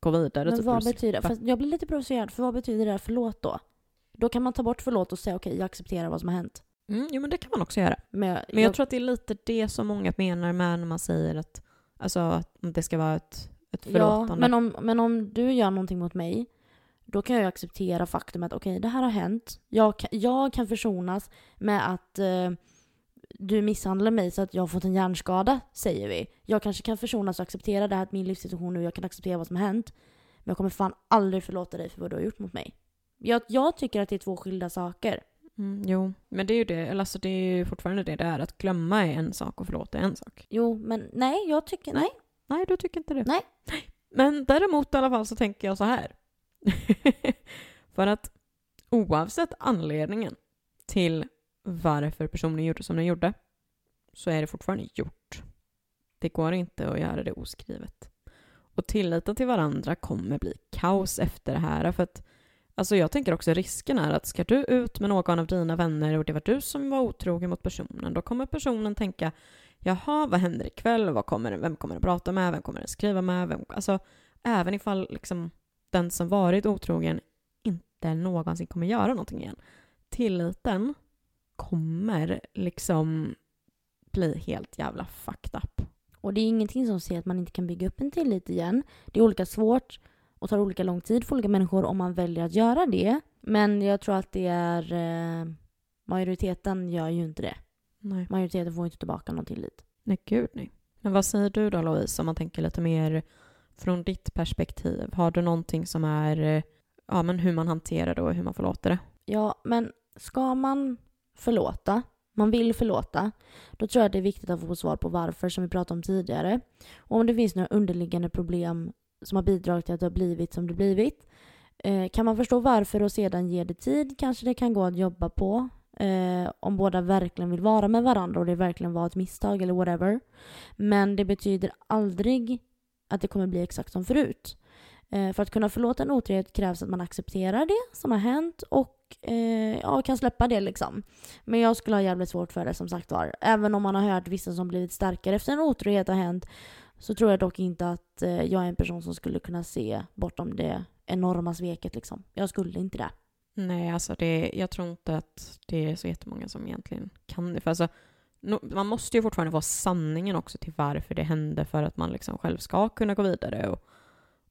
gå vidare. Men typ, vad betyder Fast jag blir lite provocerad, för vad betyder det här förlåt då? Då kan man ta bort förlåt och säga okej, jag accepterar vad som har hänt. Mm, jo men det kan man också göra. Men jag, Men jag tror att det är lite det som många menar med när man säger att, alltså, att det ska vara ett, ett förlåtande. Ja, men om, men om du gör någonting mot mig, då kan jag acceptera faktumet okej, det här har hänt. Jag jag kan försonas med att eh, du misshandlar mig så att jag har fått en hjärnskada, säger vi. Jag kanske kan försonas och acceptera det här, att min livssituation nu, jag kan acceptera vad som har hänt. Men jag kommer fan aldrig förlåta dig för vad du har gjort mot mig. Jag, jag tycker att det är två skilda saker. Mm, jo, men det är ju det, eller alltså det är ju fortfarande det det är, att glömma är en sak och förlåta är en sak. Jo, men nej, jag tycker nej. Nej, du tycker inte det? Nej. Men däremot i alla fall så tänker jag så här. För att oavsett anledningen till varför personen gjorde som den gjorde så är det fortfarande gjort. Det går inte att göra det oskrivet. Och tilliten till varandra kommer bli kaos efter det här. För att, alltså jag tänker också risken är att ska du ut med någon av dina vänner och det var du som var otrogen mot personen, då kommer personen tänka jaha, vad händer ikväll? Vad kommer, vem kommer att prata med? Vem kommer att skriva med? Vem, alltså, även ifall liksom, den som varit otrogen inte någonsin kommer göra någonting igen. Tilliten kommer liksom bli helt jävla fucked up. Och det är ingenting som säger att man inte kan bygga upp en tillit igen. Det är olika svårt och tar olika lång tid för olika människor om man väljer att göra det. Men jag tror att det är... Eh, majoriteten gör ju inte det. Nej. Majoriteten får inte tillbaka någon tillit. Nej, gud nej. Men vad säger du då Louise, om man tänker lite mer från ditt perspektiv? Har du någonting som är eh, ja, men hur man hanterar det och hur man förlåter det? Ja, men ska man förlåta, man vill förlåta, då tror jag det är viktigt att få svar på varför, som vi pratade om tidigare. Och om det finns några underliggande problem som har bidragit till att det har blivit som det blivit. Eh, kan man förstå varför och sedan ge det tid kanske det kan gå att jobba på. Eh, om båda verkligen vill vara med varandra och det verkligen var ett misstag eller whatever. Men det betyder aldrig att det kommer bli exakt som förut. Eh, för att kunna förlåta en otrohet krävs att man accepterar det som har hänt och eh, ja, kan släppa det liksom. Men jag skulle ha jävligt svårt för det som sagt var. Även om man har hört vissa som blivit starkare efter en otrohet har hänt så tror jag dock inte att eh, jag är en person som skulle kunna se bortom det enorma sveket liksom. Jag skulle inte det. Nej, alltså det, jag tror inte att det är så jättemånga som egentligen kan det. För alltså, no, man måste ju fortfarande få sanningen också till varför det hände för att man liksom själv ska kunna gå vidare. Och,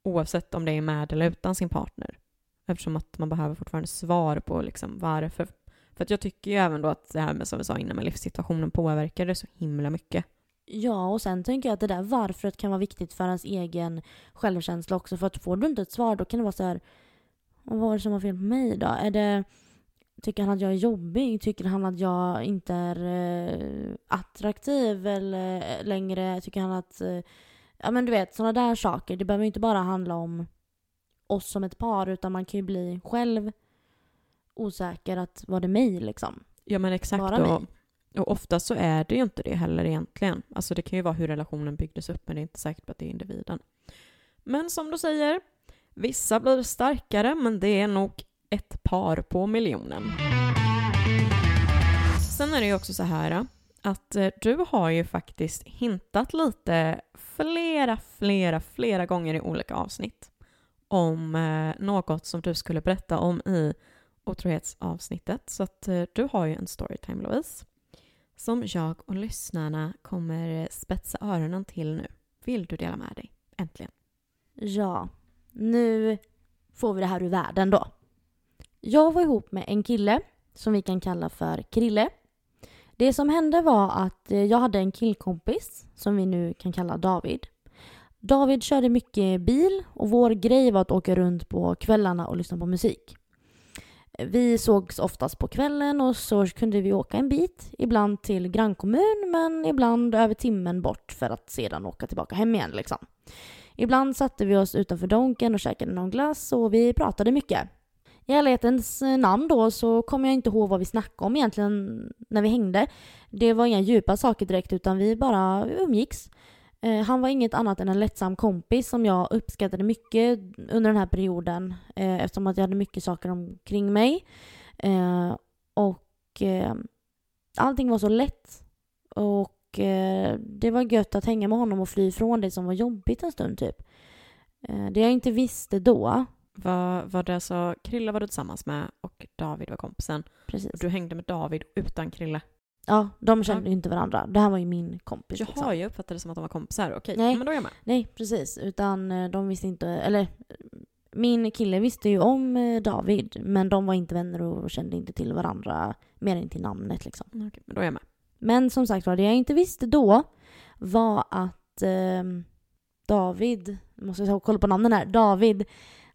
oavsett om det är med eller utan sin partner. Eftersom att man behöver fortfarande svar på liksom varför. För att jag tycker ju även då att det här med som vi sa innan med livssituationen påverkar det så himla mycket. Ja, och sen tänker jag att det där varföret kan vara viktigt för ens egen självkänsla också. För att får du inte ett svar då kan det vara så här. Vad var det som var fel på mig då? Är det, tycker han att jag är jobbig? Tycker han att jag inte är eh, attraktiv eller eh, längre? Tycker han att... Eh, ja men du vet, sådana där saker. Det behöver inte bara handla om oss som ett par utan man kan ju bli själv osäker att var det mig liksom? Ja men exakt. Och, och ofta så är det ju inte det heller egentligen. Alltså det kan ju vara hur relationen byggdes upp men det är inte säkert att det är individen. Men som du säger, vissa blir starkare men det är nog ett par på miljonen. Sen är det ju också så här att eh, du har ju faktiskt hintat lite flera, flera, flera gånger i olika avsnitt om eh, något som du skulle berätta om i otrohetsavsnittet. Så att eh, du har ju en storytime Louise som jag och lyssnarna kommer spetsa öronen till nu. Vill du dela med dig? Äntligen. Ja, nu får vi det här ur världen då. Jag var ihop med en kille som vi kan kalla för Krille. Det som hände var att eh, jag hade en killkompis som vi nu kan kalla David. David körde mycket bil och vår grej var att åka runt på kvällarna och lyssna på musik. Vi sågs oftast på kvällen och så kunde vi åka en bit, ibland till grannkommun men ibland över timmen bort för att sedan åka tillbaka hem igen. Liksom. Ibland satte vi oss utanför Donken och käkade någon glass och vi pratade mycket. I ärlighetens eh, namn då så kommer jag inte ihåg vad vi snackade om egentligen när vi hängde. Det var inga djupa saker direkt utan vi bara umgicks. Eh, han var inget annat än en lättsam kompis som jag uppskattade mycket under den här perioden eh, eftersom att jag hade mycket saker omkring mig. Och allting var så lätt. Och det var gött att hänga med honom och fly ifrån det som var jobbigt en stund typ. Det jag inte visste då var, var det så Krille var du tillsammans med och David var kompisen. Precis. Och du hängde med David utan Krille. Ja, de kände ju inte varandra. Det här var ju min kompis. Jaha, liksom. jag uppfattade det som att de var kompisar. Okej, Nej. men då är jag med. Nej, precis. Utan eh, de visste inte, eller min kille visste ju om eh, David, men de var inte vänner och kände inte till varandra mer än till namnet liksom. Okej, men då är jag med. Men som sagt var, det jag inte visste då var att eh, David, måste jag kolla på namnen här, David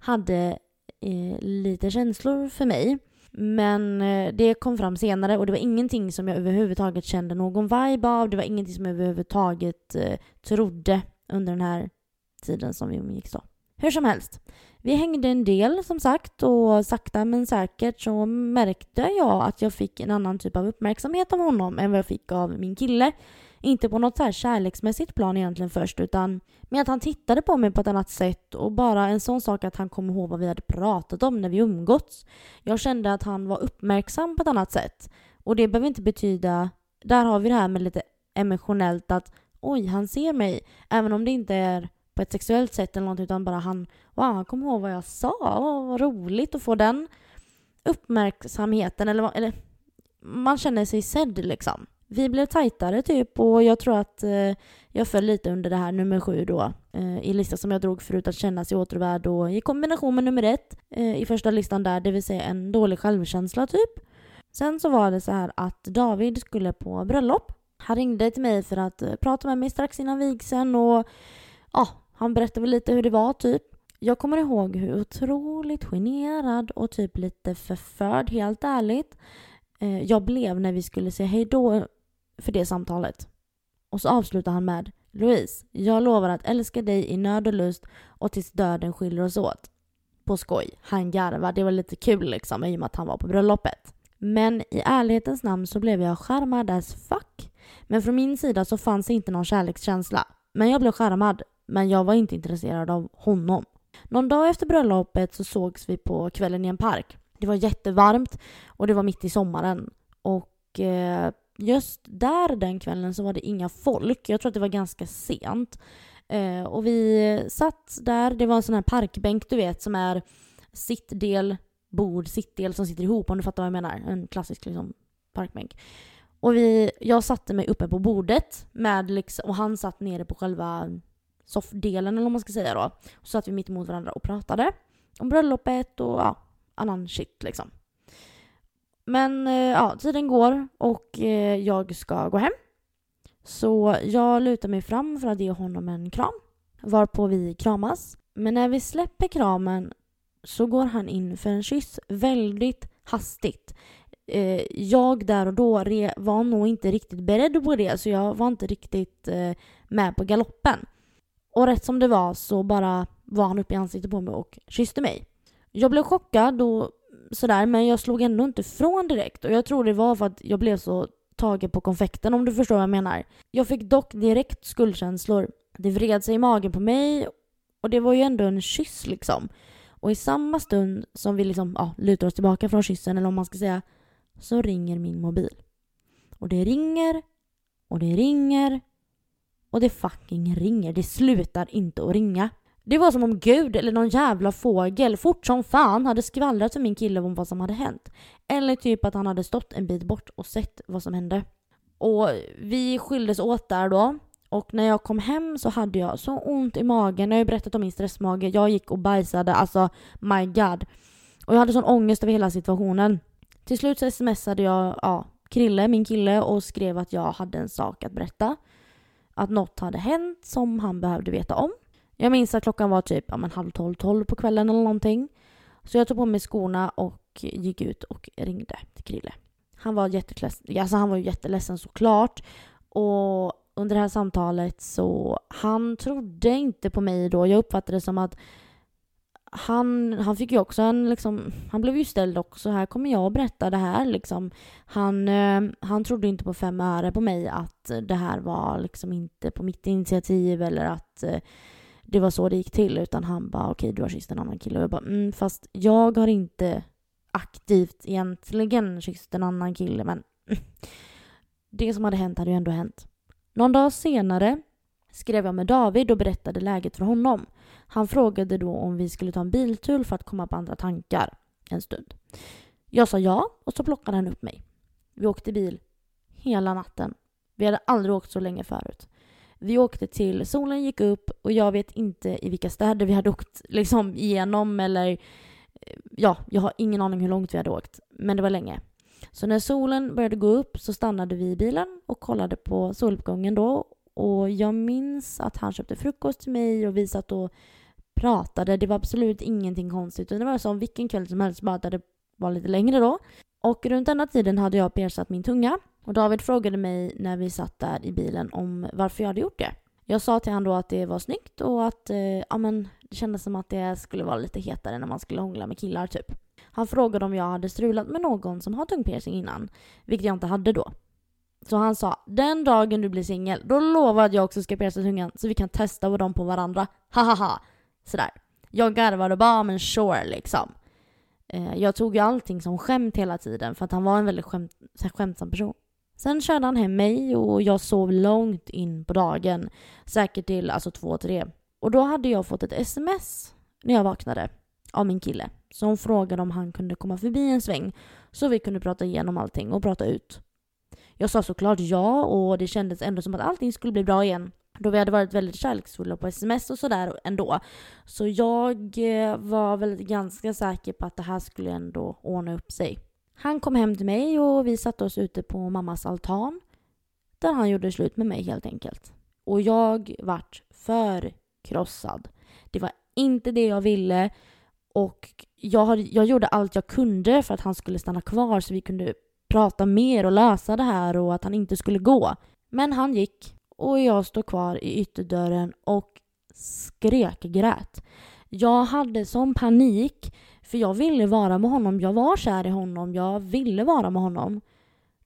hade eh, lite känslor för mig. Men eh, det kom fram senare och det var ingenting som jag överhuvudtaget kände någon vibe av. Det var ingenting som jag överhuvudtaget eh, trodde under den här tiden som vi umgicks då. Hur som helst. Vi hängde en del som sagt och sakta men säkert så märkte jag att jag fick en annan typ av uppmärksamhet av honom än vad jag fick av min kille. Inte på något så här kärleksmässigt plan egentligen först utan med att han tittade på mig på ett annat sätt och bara en sån sak att han kom ihåg vad vi hade pratat om när vi umgåtts. Jag kände att han var uppmärksam på ett annat sätt. Och det behöver inte betyda, där har vi det här med lite emotionellt att oj, han ser mig. Även om det inte är på ett sexuellt sätt eller något utan bara han, wow, han kom ihåg vad jag sa. Åh, vad roligt att få den uppmärksamheten eller, eller man känner sig sedd liksom vi blev tajtare typ och jag tror att eh, jag föll lite under det här nummer sju då eh, i listan som jag drog förut att känna sig återvärd och i kombination med nummer ett eh, i första listan där, det vill säga en dålig självkänsla typ. Sen så var det så här att David skulle på bröllop. Han ringde till mig för att eh, prata med mig strax innan vigseln och ja, han berättade väl lite hur det var typ. Jag kommer ihåg hur otroligt generad och typ lite förförd, helt ärligt, eh, jag blev när vi skulle säga hej då för det samtalet. Och så avslutar han med Louise, jag lovar att älska dig i nöd och lust och tills döden skiljer oss åt. På skoj. Han garvar. Det var lite kul liksom i och med att han var på bröllopet. Men i ärlighetens namn så blev jag charmad as fuck. Men från min sida så fanns inte någon kärlekskänsla. Men jag blev charmad. Men jag var inte intresserad av honom. Någon dag efter bröllopet så sågs vi på kvällen i en park. Det var jättevarmt och det var mitt i sommaren. Och eh, just där den kvällen så var det inga folk. Jag tror att det var ganska sent. Eh, och vi satt där, det var en sån här parkbänk du vet som är sittdel, bord, sittdel som sitter ihop om du fattar vad jag menar. En klassisk liksom, parkbänk. Och vi, jag satte mig uppe på bordet med liksom, och han satt nere på själva soffdelen eller vad man ska säga då. Och så satt vi mitt emot varandra och pratade om bröllopet och ja, annan shit liksom. Men eh, ja, tiden går och eh, jag ska gå hem. Så jag lutar mig fram för att ge honom en kram. Varpå vi kramas. Men när vi släpper kramen så går han in för en kyss väldigt hastigt. Eh, jag där och då var nog inte riktigt beredd på det så jag var inte riktigt med på galoppen. Och rätt som det var så bara var han uppe i ansiktet på mig och kysste mig. Jag blev chockad och sådär men jag slog ändå inte ifrån direkt och jag tror det var för att jag blev så tagen på konfekten om du förstår vad jag menar. Jag fick dock direkt skuldkänslor. Det vred sig i magen på mig och det var ju ändå en kyss liksom. Och i samma stund som vi liksom, ja, lutar oss tillbaka från kyssen, eller om man ska säga, så ringer min mobil. Och det ringer, och det ringer, och det fucking ringer. Det slutar inte att ringa. Det var som om Gud eller någon jävla fågel fort som fan hade skvallrat för min kille om vad som hade hänt. Eller typ att han hade stått en bit bort och sett vad som hände. Och vi skildes åt där då. Och när jag kom hem så hade jag så ont i magen. Jag har ju berättat om min stressmage. Jag gick och bajsade. Alltså, my god. Och jag hade sån ångest över hela situationen. Till slut så smsade jag ja, Krille, min kille, och skrev att jag hade en sak att berätta. Att något hade hänt som han behövde veta om. Jag minns att klockan var typ ja, men halv tolv, tolv på kvällen eller någonting. Så jag tog på mig skorna och gick ut och ringde till Krille. Han var jätteledsen, alltså han var ju jätteledsen såklart. Och under det här samtalet så han trodde inte på mig då. Jag uppfattade det som att han, han fick ju också en liksom, han blev ju ställd också. Här kommer jag och berätta det här liksom. Han, eh, han trodde inte på fem öre på mig att det här var liksom inte på mitt initiativ eller att eh, det var så det gick till. Utan han bara okej okay, du har kysst en annan kille. Och jag bara mm, fast jag har inte aktivt egentligen kysst en annan kille men det som hade hänt hade ju ändå hänt. Någon dag senare skrev jag med David och berättade läget för honom. Han frågade då om vi skulle ta en biltur för att komma på andra tankar en stund. Jag sa ja och så plockade han upp mig. Vi åkte bil hela natten. Vi hade aldrig åkt så länge förut. Vi åkte till solen gick upp och jag vet inte i vilka städer vi hade åkt liksom igenom eller eh, ja, jag har ingen aning hur långt vi hade åkt, men det var länge. Så när solen började gå upp så stannade vi i bilen och kollade på soluppgången då. Och jag minns att han köpte frukost till mig och vi satt och pratade. Det var absolut ingenting konstigt. Det var som vilken kväll som helst, bara att det var lite längre då. Och runt denna tiden hade jag persat min tunga. Och David frågade mig när vi satt där i bilen om varför jag hade gjort det. Jag sa till honom då att det var snyggt och att eh, ja, men, det kändes som att det skulle vara lite hetare när man skulle hångla med killar typ. Han frågade om jag hade strulat med någon som har tungpiercing innan, vilket jag inte hade då. Så han sa, den dagen du blir singel, då lovar jag att jag också ska pierca tungan så vi kan testa dem på varandra. Hahaha. Sådär. Jag garvade bara, men sure liksom. Eh, jag tog ju allting som skämt hela tiden för att han var en väldigt skämt, skämtsam person. Sen körde han hem mig och jag sov långt in på dagen. Säkert till alltså två, tre. Och då hade jag fått ett sms när jag vaknade av min kille som frågade om han kunde komma förbi en sväng så vi kunde prata igenom allting och prata ut. Jag sa såklart ja och det kändes ändå som att allting skulle bli bra igen då vi hade varit väldigt kärleksfulla på sms och sådär ändå. Så jag eh, var väl ganska säker på att det här skulle ändå ordna upp sig. Han kom hem till mig och vi satte oss ute på mammas altan där han gjorde slut med mig helt enkelt. Och jag vart förkrossad. Det var inte det jag ville och jag, jag gjorde allt jag kunde för att han skulle stanna kvar så vi kunde prata mer och lösa det här och att han inte skulle gå. Men han gick och jag stod kvar i ytterdörren och skrek grät. Jag hade sån panik för jag ville vara med honom. Jag var kär i honom. Jag ville vara med honom.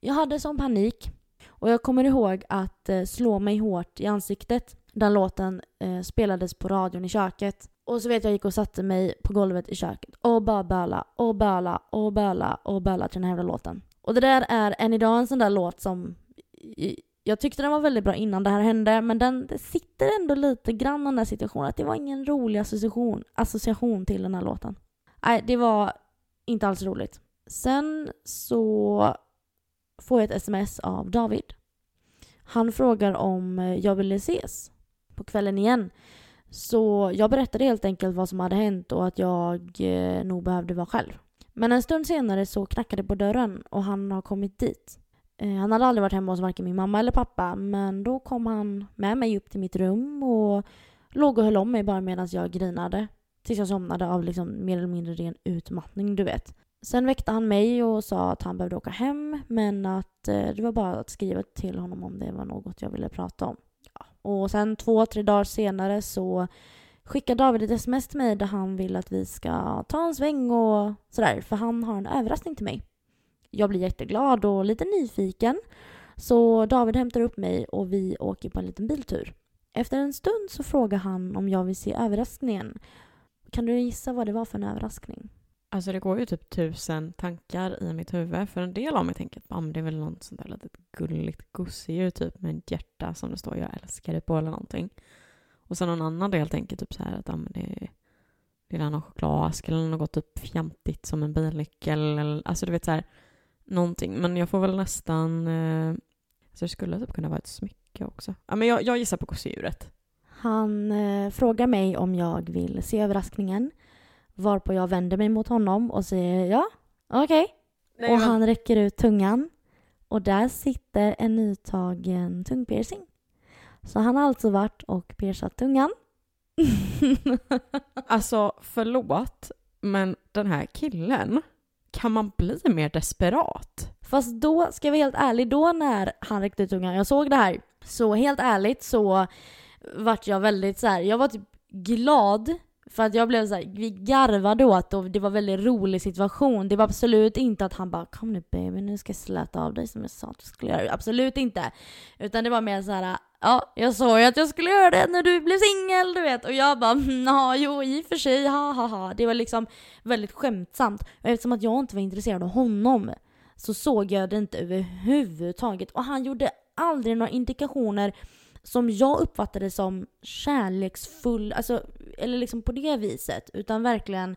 Jag hade sån panik. Och jag kommer ihåg att eh, slå mig hårt i ansiktet. Den låten eh, spelades på radion i köket. Och så vet jag jag gick och satte mig på golvet i köket och bara böla och böla och böla och böla till den här låten. Och det där är än idag en sån där låt som jag tyckte den var väldigt bra innan det här hände men den sitter ändå lite grann den där situationen att det var ingen rolig association, association till den här låten. Nej, det var inte alls roligt. Sen så får jag ett sms av David. Han frågar om eh, jag ville ses på kvällen igen. Så jag berättade helt enkelt vad som hade hänt och att jag eh, nog behövde vara själv. Men en stund senare så knackade det på dörren och han har kommit dit. Eh, han hade aldrig varit hemma hos varken min mamma eller pappa men då kom han med mig upp till mitt rum och låg och höll om mig bara medan jag grinade. Tills jag somnade av liksom mer eller mindre ren utmattning, du vet. Sen väckte han mig och sa att han behövde åka hem men att eh, det var bara att skriva till honom om det var något jag ville prata om. Ja. Och sen två, tre dagar senare så skickar David ett sms till mig där han vill att vi ska ta en sväng och sådär för han har en överraskning till mig. Jag blir jätteglad och lite nyfiken så David hämtar upp mig och vi åker på en liten biltur. Efter en stund så frågar han om jag vill se överraskningen kan du gissa vad det var för en överraskning? Alltså det går ju typ tusen tankar i mitt huvud. För en del av mig tänker att det är väl något sånt där litet gulligt gosedjur typ med ett hjärta som det står jag älskar dig på eller någonting. Och sen någon annan del tänker typ så här att det är, det, det är någon chokladask eller något typ fjantigt som en bilnyckel. Eller, alltså du vet så här, någonting. Men jag får väl nästan... Eh, alltså det skulle typ kunna vara ett smycke också. Ja, men jag, jag gissar på gosedjuret. Han eh, frågar mig om jag vill se överraskningen. Varpå jag vänder mig mot honom och säger ja, okej. Nej, Och men- han räcker ut tungan. Och där sitter en nytagen tungpiercing. Så han har alltså varit och piercat tungan. Alltså förlåt, men den här killen, kan man bli mer desperat? Fast då, ska jag vara helt ärlig, då när han räckte ut tungan, jag såg det här, så helt ärligt så vart jag väldigt så här. jag var typ glad för att jag blev så här, vi garvade åt och det var en väldigt rolig situation. Det var absolut inte att han bara kom nu baby nu ska jag släta av dig som jag sa att du skulle göra. Absolut inte. Utan det var mer så här. ja jag sa ju att jag skulle göra det när du blev singel du vet. Och jag bara mm, ja jo i och för sig ha ha ha. Det var liksom väldigt skämtsamt. Och eftersom att jag inte var intresserad av honom så såg jag det inte överhuvudtaget. Och han gjorde aldrig några indikationer som jag uppfattade som kärleksfull, alltså, eller liksom på det viset. Utan verkligen,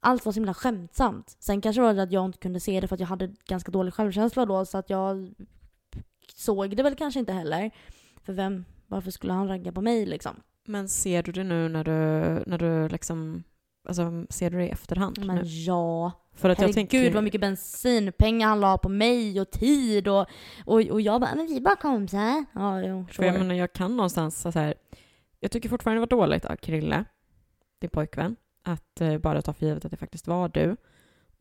allt var så himla skämtsamt. Sen kanske var det att jag inte kunde se det för att jag hade ganska dålig självkänsla då så att jag såg det väl kanske inte heller. För vem, varför skulle han ragga på mig liksom? Men ser du det nu när du, när du liksom, alltså ser du det i efterhand? Men nu? ja, För att jag herregud tänker, vad mycket bensinpengar han la på mig och tid och, och, och jag bara, men vi är bara kompisar. Ja, jo, för jag sure. menar jag kan någonstans så här, jag tycker fortfarande det var dåligt av Krille, din pojkvän, att eh, bara ta för givet att det faktiskt var du.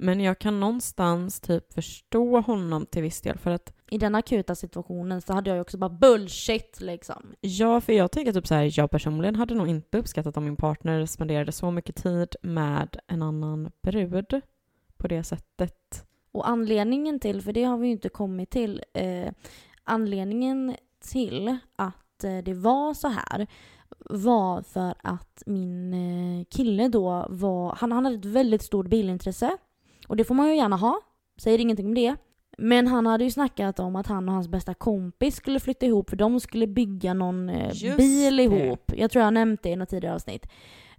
Men jag kan någonstans typ förstå honom till viss del för att I den akuta situationen så hade jag ju också bara bullshit liksom. Ja, för jag tänker typ så här, jag personligen hade nog inte uppskattat om min partner spenderade så mycket tid med en annan brud på det sättet. Och anledningen till, för det har vi ju inte kommit till, eh, anledningen till att eh, det var så här var för att min eh, kille då var, han, han hade ett väldigt stort bilintresse. Och det får man ju gärna ha, säger ingenting om det. Men han hade ju snackat om att han och hans bästa kompis skulle flytta ihop för de skulle bygga någon eh, Just bil det. ihop. Jag tror jag har nämnt det i något tidigare avsnitt.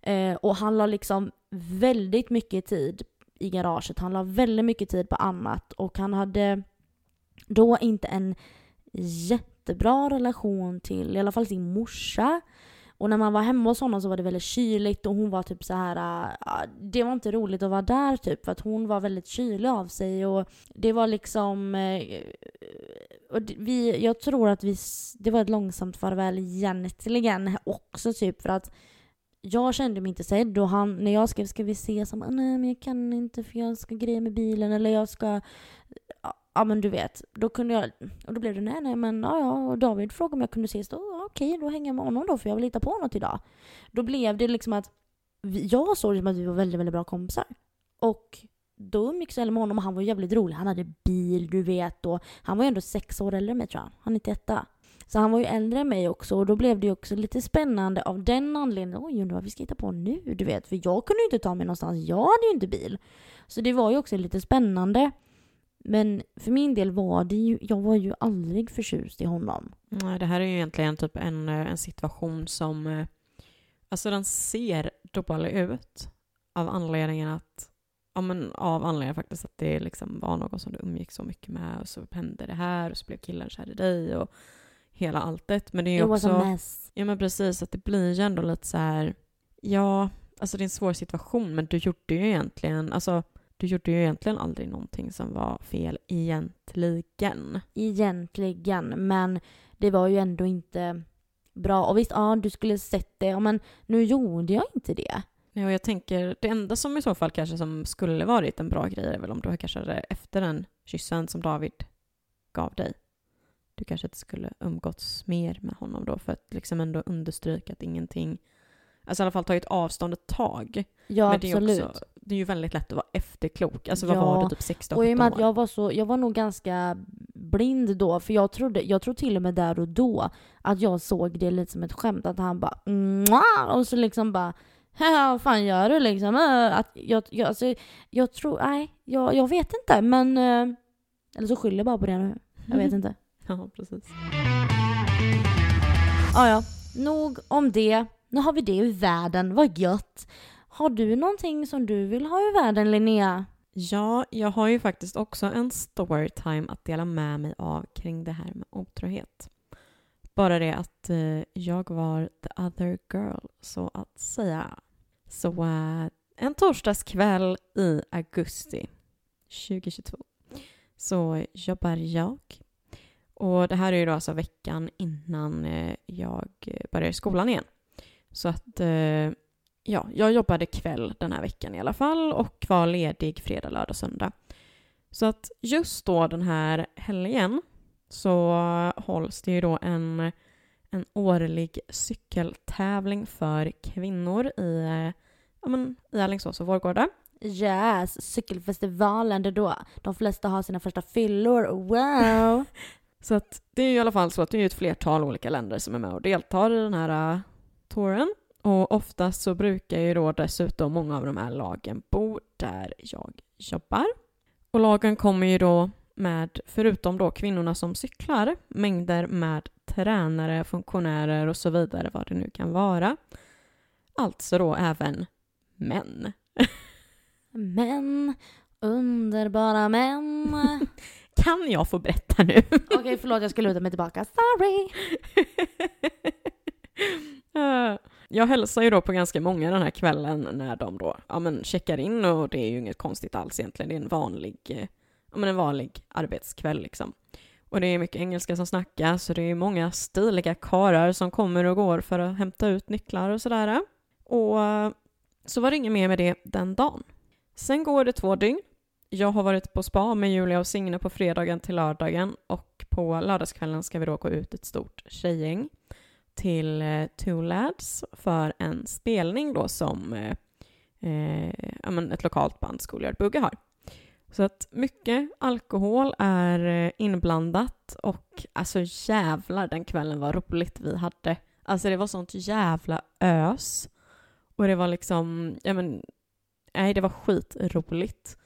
Eh, och han la liksom väldigt mycket tid i garaget. Han la väldigt mycket tid på annat och han hade då inte en jättebra relation till, i alla fall sin morsa. Och när man var hemma hos honom så var det väldigt kyligt och hon var typ så här. Ah, det var inte roligt att vara där typ för att hon var väldigt kylig av sig och det var liksom eh, och vi, jag tror att vi, det var ett långsamt farväl egentligen också typ för att jag kände mig inte sedd och han, när jag skrev ska vi ses, han bara, nej men jag kan inte för jag ska greja med bilen eller jag ska Ja, men du vet, då kunde jag, och då blev det nej nej men ja ja, och David frågade om jag kunde ses då, okej då hänger jag med honom då för jag vill hitta på något idag. Då blev det liksom att, jag såg det som att vi var väldigt väldigt bra kompisar. Och då umgicks jag med honom och han var jävligt rolig, han hade bil du vet och han var ju ändå sex år äldre än mig tror jag, han är 91. Så han var ju äldre än mig också och då blev det ju också lite spännande av den anledningen. Oj, undrar vad vi ska hitta på nu, du vet. För jag kunde ju inte ta mig någonstans, jag hade ju inte bil. Så det var ju också lite spännande. Men för min del var det ju, jag var ju aldrig förtjust i honom. Nej, det här är ju egentligen typ en, en situation som, eh, alltså den ser dålig ut av anledningen att, ja men av anledningen faktiskt att det liksom var någon som du umgick så mycket med och så hände det här och så blev killen kär i dig och hela alltet. Men det är ju också, ja men precis, att det blir ju ändå lite så här, ja, alltså det är en svår situation men du gjorde ju egentligen, alltså du gjorde ju egentligen aldrig någonting som var fel egentligen. Egentligen. Men det var ju ändå inte bra. Och visst, ja du skulle sett det. Men nu gjorde jag inte det. Ja, och jag tänker, det enda som i så fall kanske som skulle varit en bra grej är väl om du kanske hade, efter den kyssen som David gav dig, du kanske inte skulle umgåtts mer med honom då för att liksom ändå understryka att ingenting, alltså i alla fall tagit avstånd ett tag. Ja, Men det är, absolut. också, det är ju väldigt lätt att vara efterklok. Alltså vad Ja, var du, typ 16 Och i och med 17 att jag var så, jag var nog ganska blind då, för jag trodde, jag tror till och med där och då att jag såg det lite som ett skämt, att han bara Mwah! och så liksom bara vad fan gör du liksom? Äh, Att jag, jag, alltså, jag tror, nej, jag, jag vet inte men... eh, Eller så skyller jag bara på det nu. Jag vet inte. Ja, precis. Ja, ja. Nog om det. Nu har vi det ur världen. Vad gött. Har du någonting som du vill ha ur världen, Linnea? Ja, jag har ju faktiskt också en storytime att dela med mig av kring det här med otrohet. Bara det att eh, jag var the other girl, så att säga. Så eh, en torsdagskväll i augusti 2022 så jobbar jag. Och det här är ju då alltså veckan innan eh, jag börjar skolan igen. Så att eh, ja, jag jobbade kväll den här veckan i alla fall och var ledig fredag, lördag, söndag. Så att just då den här helgen så hålls det ju då en, en årlig cykeltävling för kvinnor i, eh, ja, men, i Alingsås och Vårgårda. Yes, cykelfestivalen, det är då de flesta har sina första fyllor. Wow! Så att det är ju i alla fall så att det är ett flertal olika länder som är med och deltar i den här uh, touren. Och oftast så brukar ju då dessutom många av de här lagen bo där jag jobbar. Och lagen kommer ju då med, förutom då kvinnorna som cyklar, mängder med tränare, funktionärer och så vidare, vad det nu kan vara. Alltså då även män. Män, underbara män. Kan jag få berätta nu? Okej, förlåt, jag ska luta mig tillbaka. Sorry! Jag hälsar ju då på ganska många den här kvällen när de då ja, men checkar in och det är ju inget konstigt alls egentligen. Det är en vanlig, eh, ja, men en vanlig arbetskväll liksom. Och det är mycket engelska som snackas och det är många stiliga karar som kommer och går för att hämta ut nycklar och sådär. Och så var det inget mer med det den dagen. Sen går det två dygn. Jag har varit på spa med Julia och Signe på fredagen till lördagen och på lördagskvällen ska vi då gå ut ett stort tjejgäng till eh, Two Lads för en spelning då som eh, eh, ja, men ett lokalt band, Schoolyard Bugge, har. Så att mycket alkohol är eh, inblandat och alltså jävlar den kvällen var roligt vi hade. Alltså det var sånt jävla ös. Och det var liksom, ja men, nej det var skitroligt.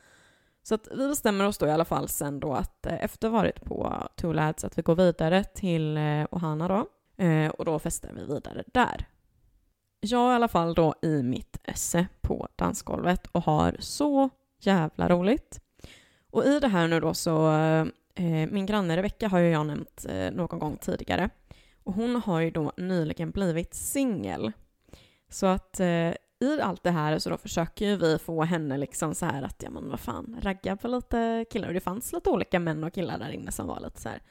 Så att vi bestämmer oss då i alla fall sen då att eh, efter varit på Two Lads att vi går vidare till eh, Ohana då. Eh, och då festar vi vidare där. Jag är i alla fall då i mitt esse på dansgolvet och har så jävla roligt. Och i det här nu då så, eh, min granne Rebecka har ju jag nämnt eh, någon gång tidigare. Och hon har ju då nyligen blivit singel. Så att eh, i allt det här så då försöker ju vi få henne liksom så här att, ja men vad fan, ragga på lite killar. Och det fanns lite olika män och killar där inne som var lite så här,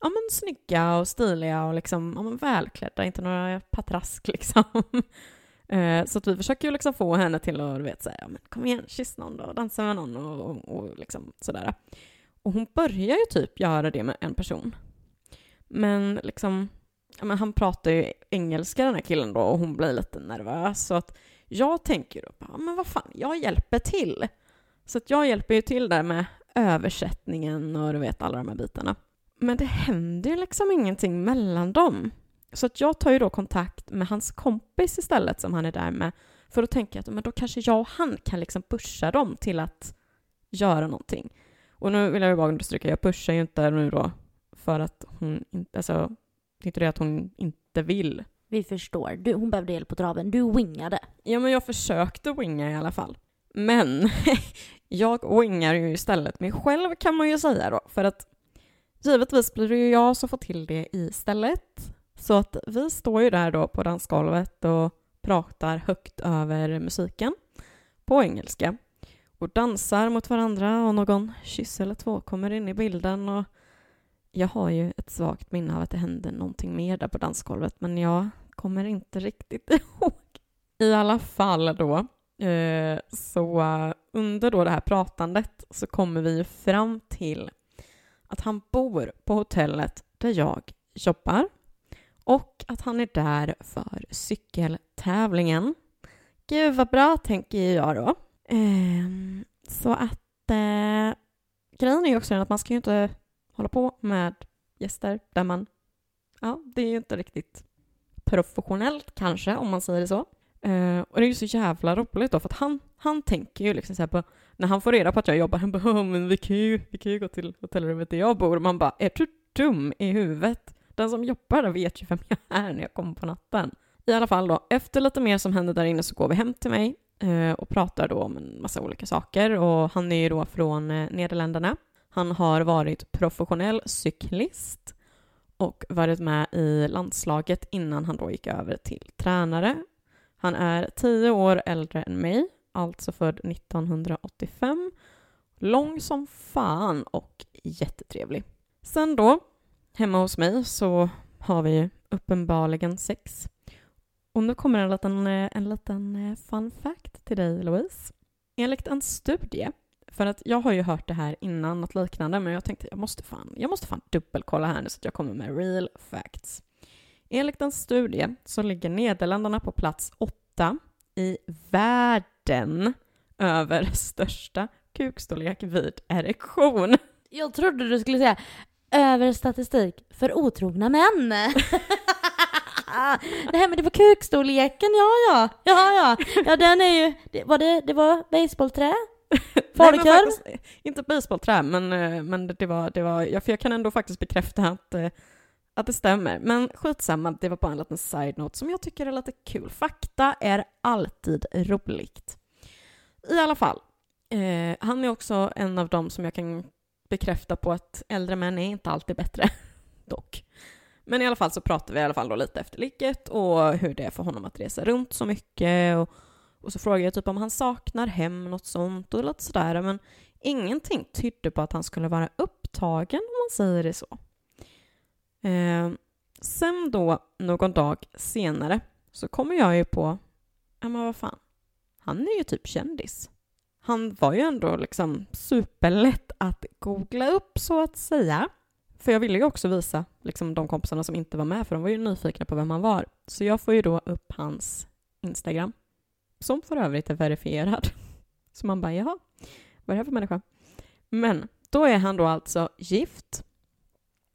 ja men snygga och stiliga och liksom, ja men välklädda, inte några patrask liksom. Eh, så att vi försöker ju liksom få henne till att, du vet, säga, ja men kom igen, kyss någon då, dansa med någon och, och, och liksom sådär. Och hon börjar ju typ göra det med en person. Men liksom, ja men han pratar ju engelska den här killen då och hon blir lite nervös. Så att jag tänker då, ja men vad fan, jag hjälper till. Så att jag hjälper ju till där med översättningen och du vet alla de här bitarna. Men det händer ju liksom ingenting mellan dem. Så att jag tar ju då kontakt med hans kompis istället som han är där med. För då tänker jag att men då kanske jag och han kan liksom pusha dem till att göra någonting. Och nu vill jag ju bara understryka, jag pushar ju inte nu då för att hon inte, alltså, det är inte det att hon inte vill. Vi förstår. Du, hon behövde hjälp på traven. Du wingade. Ja, men jag försökte winga i alla fall. Men jag wingar ju istället mig själv kan man ju säga då, för att givetvis blir det ju jag som får till det istället. Så att vi står ju där då på dansgolvet och pratar högt över musiken på engelska och dansar mot varandra och någon kyss eller två kommer in i bilden och jag har ju ett svagt minne av att det hände någonting mer där på dansgolvet men jag kommer inte riktigt ihåg. I alla fall då, eh, så under då det här pratandet så kommer vi ju fram till att han bor på hotellet där jag jobbar och att han är där för cykeltävlingen. Gud vad bra, tänker jag då. Ehm, så att eh, grejen är ju också den att man ska ju inte hålla på med gäster där man, ja, det är ju inte riktigt professionellt kanske, om man säger det så. Uh, och det är ju så jävla roligt då, för att han, han tänker ju liksom så här på, när han får reda på att jag jobbar, han bara men vi kan ju, vi kan ju gå till hotellrummet där jag bor. Och man bara, är du dum i huvudet? Den som jobbar där vet ju vem jag är när jag kommer på natten. I alla fall då, efter lite mer som händer där inne så går vi hem till mig eh, och pratar då om en massa olika saker. Och han är ju då från eh, Nederländerna. Han har varit professionell cyklist och varit med i landslaget innan han då gick över till tränare. Han är tio år äldre än mig, alltså född 1985. Lång som fan och jättetrevlig. Sen då, hemma hos mig så har vi uppenbarligen sex. Och nu kommer en liten, eh, en liten eh, fun fact till dig Louise. Enligt en studie, för att jag har ju hört det här innan, något liknande, men jag tänkte jag måste fan, jag måste fan dubbelkolla här nu så att jag kommer med real facts. Enligt en studie så ligger Nederländerna på plats åtta i världen över största kukstorlek vid erektion. Jag trodde du skulle säga över statistik för otrogna män. Nej men det var kukstorleken, ja ja. Ja ja. Ja den är ju, det, var det, det var baseballträ? Falukorv? Inte baseballträ, men, eh, men det var, det var, ja, för jag kan ändå faktiskt bekräfta att, eh, att det stämmer. Men skitsamma, det var bara en liten side-note som jag tycker är lite kul. Fakta är alltid roligt. I alla fall, eh, han är också en av dem som jag kan bekräfta på att äldre män är inte alltid bättre, dock. Men i alla fall så pratar vi i alla fall då lite efter ligget och hur det är för honom att resa runt så mycket och, och så frågade jag typ om han saknar hem, något sånt och lite sådär, men ingenting tydde på att han skulle vara upptagen om man säger det så. Eh, sen då, någon dag senare, så kommer jag ju på, ja men vad fan, han är ju typ kändis. Han var ju ändå liksom superlätt att googla upp så att säga. För jag ville ju också visa liksom, de kompisarna som inte var med, för de var ju nyfikna på vem han var. Så jag får ju då upp hans Instagram, som för övrigt är verifierad. Så man bara, jaha, vad är det här för människa? Men då är han då alltså gift.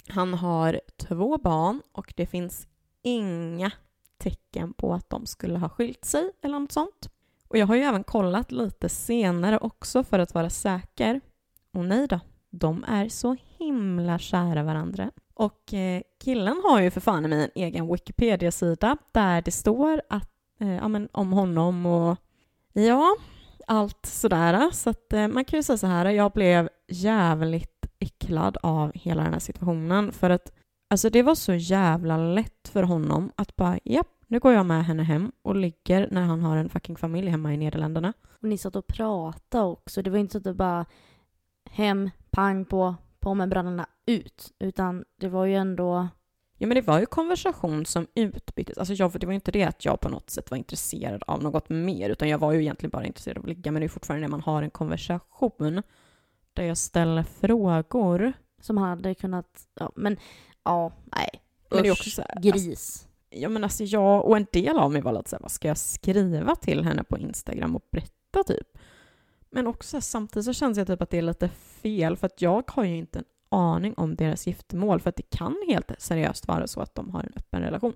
Han har två barn och det finns inga tecken på att de skulle ha skilt sig eller något sånt. Och jag har ju även kollat lite senare också för att vara säker. Och nej då, de är så himla kära varandra. Och eh, killen har ju för fan med en egen Wikipedia-sida där det står att, eh, ja, men, om honom och ja, allt sådär. Så att eh, man kan ju säga så här, jag blev jävligt äcklad av hela den här situationen för att alltså det var så jävla lätt för honom att bara, japp, nu går jag med henne hem och ligger när han har en fucking familj hemma i Nederländerna. Och ni satt och pratade också. Det var inte så att det bara hem, pang på, på med brallorna ut. Utan det var ju ändå... Ja men det var ju konversation som utbyttes. Alltså jag, det var ju inte det att jag på något sätt var intresserad av något mer, utan jag var ju egentligen bara intresserad av att ligga. Men det är fortfarande när man har en konversation där jag ställer frågor. Som hade kunnat... Ja, men ja, nej. Men det är också så här, gris. ja men alltså jag, och en del av mig var lite såhär, vad ska jag skriva till henne på Instagram och berätta typ? Men också samtidigt så känns det typ att det är lite fel för att jag har ju inte en aning om deras giftermål för att det kan helt seriöst vara så att de har en öppen relation.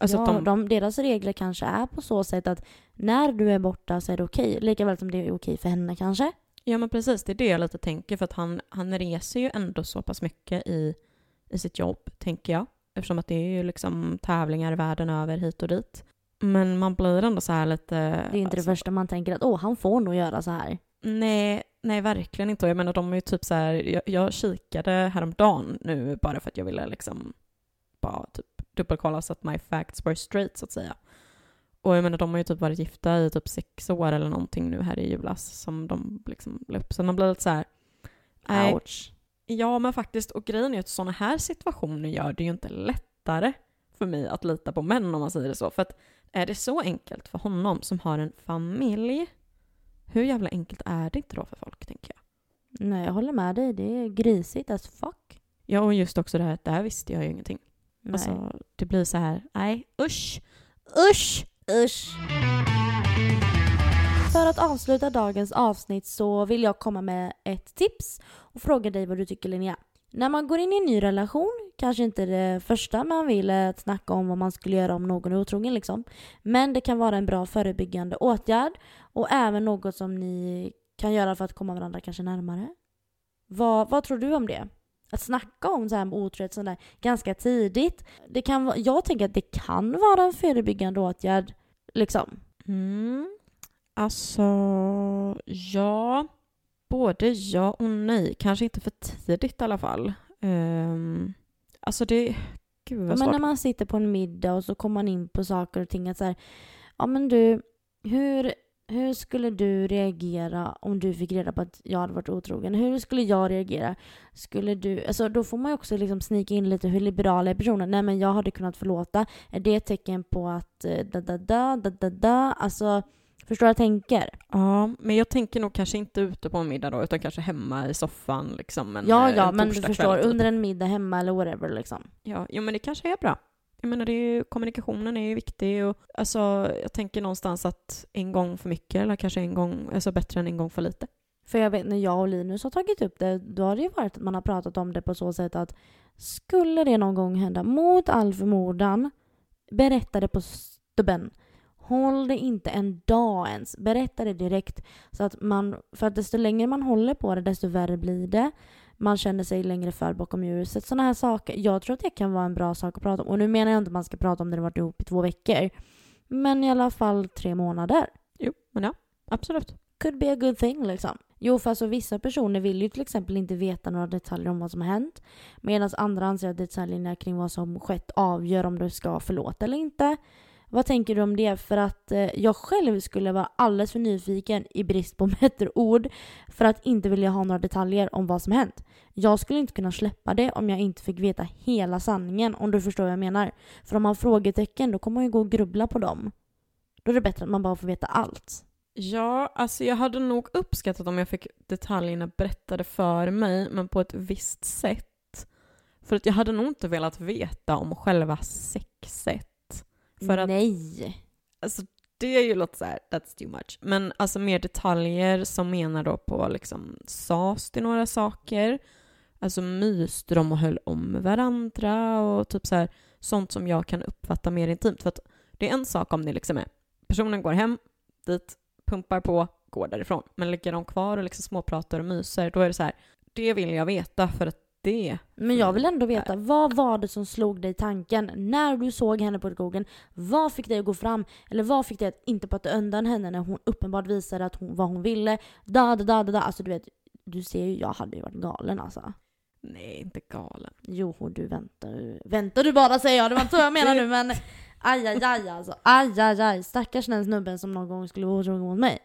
Alltså ja, de... De, deras regler kanske är på så sätt att när du är borta så är det okej, lika väl som det är okej för henne kanske. Ja men precis, det är det jag lite tänker för att han, han reser ju ändå så pass mycket i, i sitt jobb, tänker jag. Eftersom att det är ju liksom tävlingar världen över hit och dit. Men man blir ändå så här lite... Det är inte alltså, det första man tänker att åh, han får nog göra så här. Nej, nej verkligen inte. Jag menar de är ju typ så här, jag, jag kikade häromdagen nu bara för att jag ville liksom bara typ dubbelkolla så att my facts were straight så att säga. Och jag menar de har ju typ varit gifta i typ sex år eller någonting nu här i julas som de liksom la upp. Så man blir lite så här, Ouch. Ja men faktiskt, och grejen är att sådana här situationer gör det ju inte lättare för mig att lita på män om man säger det så. För att är det så enkelt för honom som har en familj hur jävla enkelt är det inte då för folk, tänker jag? Nej, jag håller med dig. Det är grisigt as fuck. Ja, och just också det här att där visste jag ju ingenting. Nej. Alltså, det blir så här, nej, usch, usch, usch. För att avsluta dagens avsnitt så vill jag komma med ett tips och fråga dig vad du tycker Linnea. När man går in i en ny relation, kanske inte det första man vill är att snacka om vad man skulle göra om någon är otrogen liksom. Men det kan vara en bra förebyggande åtgärd och även något som ni kan göra för att komma varandra kanske närmare. Vad, vad tror du om det? Att snacka om så här med otrohet sådär ganska tidigt. Det kan, jag tänker att det kan vara en förebyggande åtgärd. Liksom. Mm. Alltså, ja. Både ja och nej. Kanske inte för tidigt i alla fall. Um, alltså det... Gud vad Men svårt. när man sitter på en middag och så kommer man in på saker och ting att så här, ja men du, hur, hur skulle du reagera om du fick reda på att jag hade varit otrogen? Hur skulle jag reagera? Skulle du, alltså då får man ju också liksom snika in lite hur liberal är personen? Nej men jag hade kunnat förlåta. Är det ett tecken på att eh, da da da da da da? Alltså, förstår jag tänker? Ja, men jag tänker nog kanske inte ute på en middag då, utan kanske hemma i soffan liksom. En, ja eh, ja en men du förstår, typ. under en middag hemma eller whatever liksom. Ja, jo, men det kanske är bra. Jag menar, det är ju, kommunikationen är ju viktig och alltså, jag tänker någonstans att en gång för mycket eller kanske en gång, alltså bättre än en gång för lite. För jag vet när jag och Linus har tagit upp det, då har det ju varit att man har pratat om det på så sätt att skulle det någon gång hända, mot all förmodan, berätta det på stubben. Håll det inte en dag ens. Berätta det direkt. Så att man, för att desto längre man håller på det, desto värre blir det. Man känner sig längre för bakom ljuset. Sådana här saker. Jag tror att det kan vara en bra sak att prata om. Och nu menar jag inte att man ska prata om det när det varit ihop i två veckor. Men i alla fall tre månader Jo, men ja, absolut. could be a good thing liksom. Jo, för alltså vissa personer vill ju till exempel inte veta några detaljer om vad som har hänt. Medan andra anser att detaljerna kring vad som skett avgör om du ska förlåta eller inte. Vad tänker du om det? För att eh, jag själv skulle vara alldeles för nyfiken i brist på bättre ord för att inte vilja ha några detaljer om vad som hänt. Jag skulle inte kunna släppa det om jag inte fick veta hela sanningen om du förstår vad jag menar. För om man har frågetecken då kommer man ju gå och grubbla på dem. Då är det bättre att man bara får veta allt. Ja, alltså jag hade nog uppskattat om jag fick detaljerna berättade för mig, men på ett visst sätt. För att jag hade nog inte velat veta om själva sexet. För att Nej. Alltså det är ju lite så här, that's too much. Men alltså mer detaljer som menar då på liksom, sas det några saker? Alltså myste de och höll om varandra och typ så här, sånt som jag kan uppfatta mer intimt. För att det är en sak om det liksom är, personen går hem, dit, pumpar på, går därifrån. Men ligger de kvar och liksom småpratar och myser, då är det så här, det vill jag veta för att det Men jag vill ändå veta, vad var det som slog dig i tanken när du såg henne på skogen? Vad fick dig att gå fram? Eller vad fick dig att inte prata undan henne när hon uppenbart visade att hon, vad hon ville? Da, da, da, da, da. Alltså du vet, du ser ju, jag hade ju varit galen alltså. Nej, inte galen. Jo, du väntar Väntar du bara säger jag, det var inte så jag menar nu men aj, aj, aj alltså. Aj, aj, aj. Stackars den snubben som någon gång skulle vara otrogen mot mig.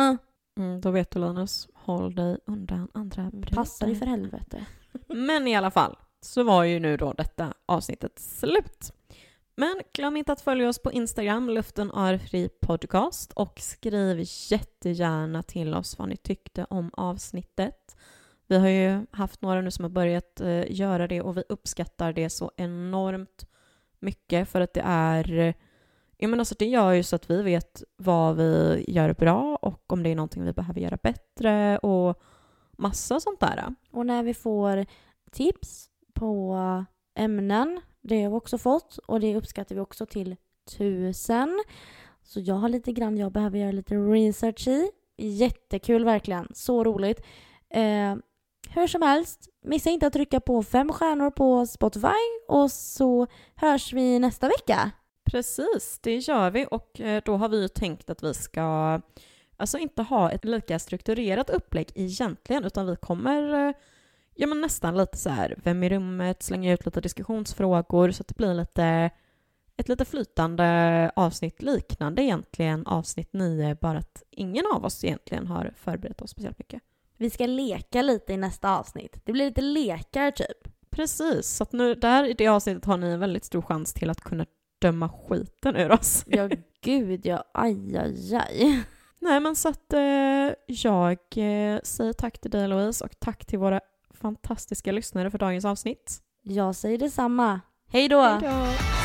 Uh, Mm, då vet du Linus, håll dig undan andra brudar. passa dig för helvete. Men i alla fall så var ju nu då detta avsnittet slut. Men glöm inte att följa oss på Instagram, luften är fri podcast och skriv jättegärna till oss vad ni tyckte om avsnittet. Vi har ju haft några nu som har börjat eh, göra det och vi uppskattar det så enormt mycket för att det är Ja, men alltså det gör ju så att vi vet vad vi gör bra och om det är någonting vi behöver göra bättre och massa sånt där. Och när vi får tips på ämnen, det har vi också fått och det uppskattar vi också till tusen. Så jag har lite grann jag behöver göra lite research i. Jättekul verkligen, så roligt. Eh, hur som helst, missa inte att trycka på fem stjärnor på Spotify och så hörs vi nästa vecka. Precis, det gör vi och eh, då har vi tänkt att vi ska alltså inte ha ett lika strukturerat upplägg egentligen utan vi kommer eh, ja men nästan lite så här vem i rummet, slänga ut lite diskussionsfrågor så att det blir lite ett lite flytande avsnitt liknande egentligen avsnitt 9 bara att ingen av oss egentligen har förberett oss speciellt mycket. Vi ska leka lite i nästa avsnitt. Det blir lite lekar typ. Precis, så att nu där i det avsnittet har ni en väldigt stor chans till att kunna döma skiten ur oss. Ja, gud ja. Aj, aj, aj. Nej, men så att eh, jag eh, säger tack till dig Louise och tack till våra fantastiska lyssnare för dagens avsnitt. Jag säger detsamma. Hej då! Hej då!